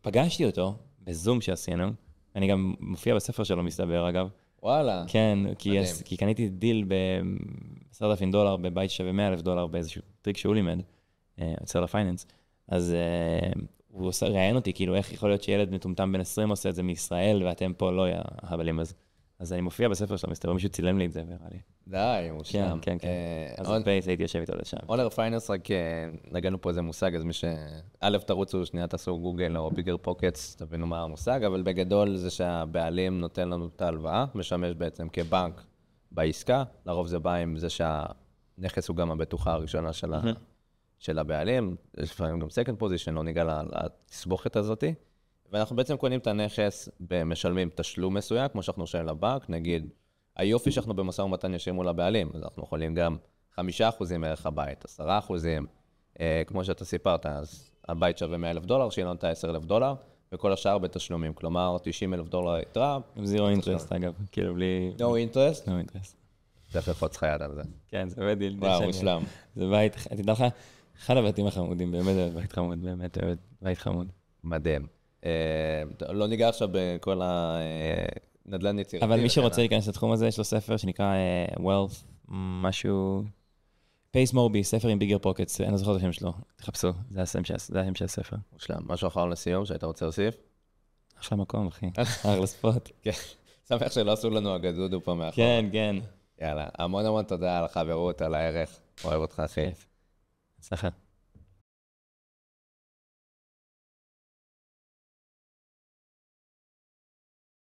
פגשתי אותו בזום שעשינו, אני גם מופיע בספר שלו מסתבר אגב. וואלה. כן, כי. אז, כי קניתי דיל ב-10,000 דולר בבית שווה 100,000 דולר באיזשהו טריק שהוא לימד, seller finance. אז uh, הוא ראיין אותי, כאילו, איך יכול להיות שילד מטומטם בן 20 עושה את זה מישראל, ואתם פה לא, יא ההבלים. אז, אז אני מופיע בספר שלו, מסתבר, מישהו צילם לי את זה, והראה לי. די, כן, מושלם. כן, כן. אה, אז און- ב Pace הייתי יושב איתו לשם. owner finance, רק אה, נגענו פה איזה מושג, אז מי ש... א', תרוצו, שנייה תעשו גוגל או BiggerPockets, תבינו מה המושג, אבל בגדול זה שהבעלים נותן לנו את ההלוואה, משמש בעצם כבנק בעסקה, לרוב זה בא עם זה שהנכס הוא גם הבטוחה הראשונה של, ה... של הבעלים, יש לפעמים גם second position, לא ניגע לתסבוכת הזאתי, ואנחנו בעצם קונים את הנכס, משלמים תשלום מסוים, כמו שאנחנו משלמים לבנק, נגיד, היופי שאנחנו במשא ומתן ישיר מול הבעלים, אז אנחנו יכולים גם חמישה אחוזים מערך הבית, עשרה אחוזים, אה, כמו שאתה סיפרת, אז הבית שווה 100 אלף דולר, ה-10 אלף דולר, וכל השאר בתשלומים, כלומר 90 אלף דולר יתרה, עם זירו אינטרסט, אגב, כאילו, בלי... no interest, no אינטרסט. צריך ללחוץ לך יד על זה. כן, זה עובד לי. וואו, מושלם. זה בית, תדע לך, אחד הבתים החמודים, באמת בית חמוד, באמת בית חמוד. מדהים. אה, לא ניגע עכשיו בכל הנדל"ן יצירתי. אבל מי שרוצה. להיכנס לתחום הזה, יש לו ספר שנקרא אה, Wealth, משהו... פייס מורבי, ספר עם ביגר פוקטס, אני לא זוכר את השם שלו, תחפשו, זה השם של- זה השם של הספר. מושלם. משהו אחרון לסיום שהיית רוצה להוסיף? אחלה מקום, אחי, [laughs] אחלה ספוט. כן. שמח שלא עשו לנו הגדודו פה מאחור. כן, כן. יאללה, המון המון תודה על החברות, על הערך. אוהב אותך, אחי. הצלחה.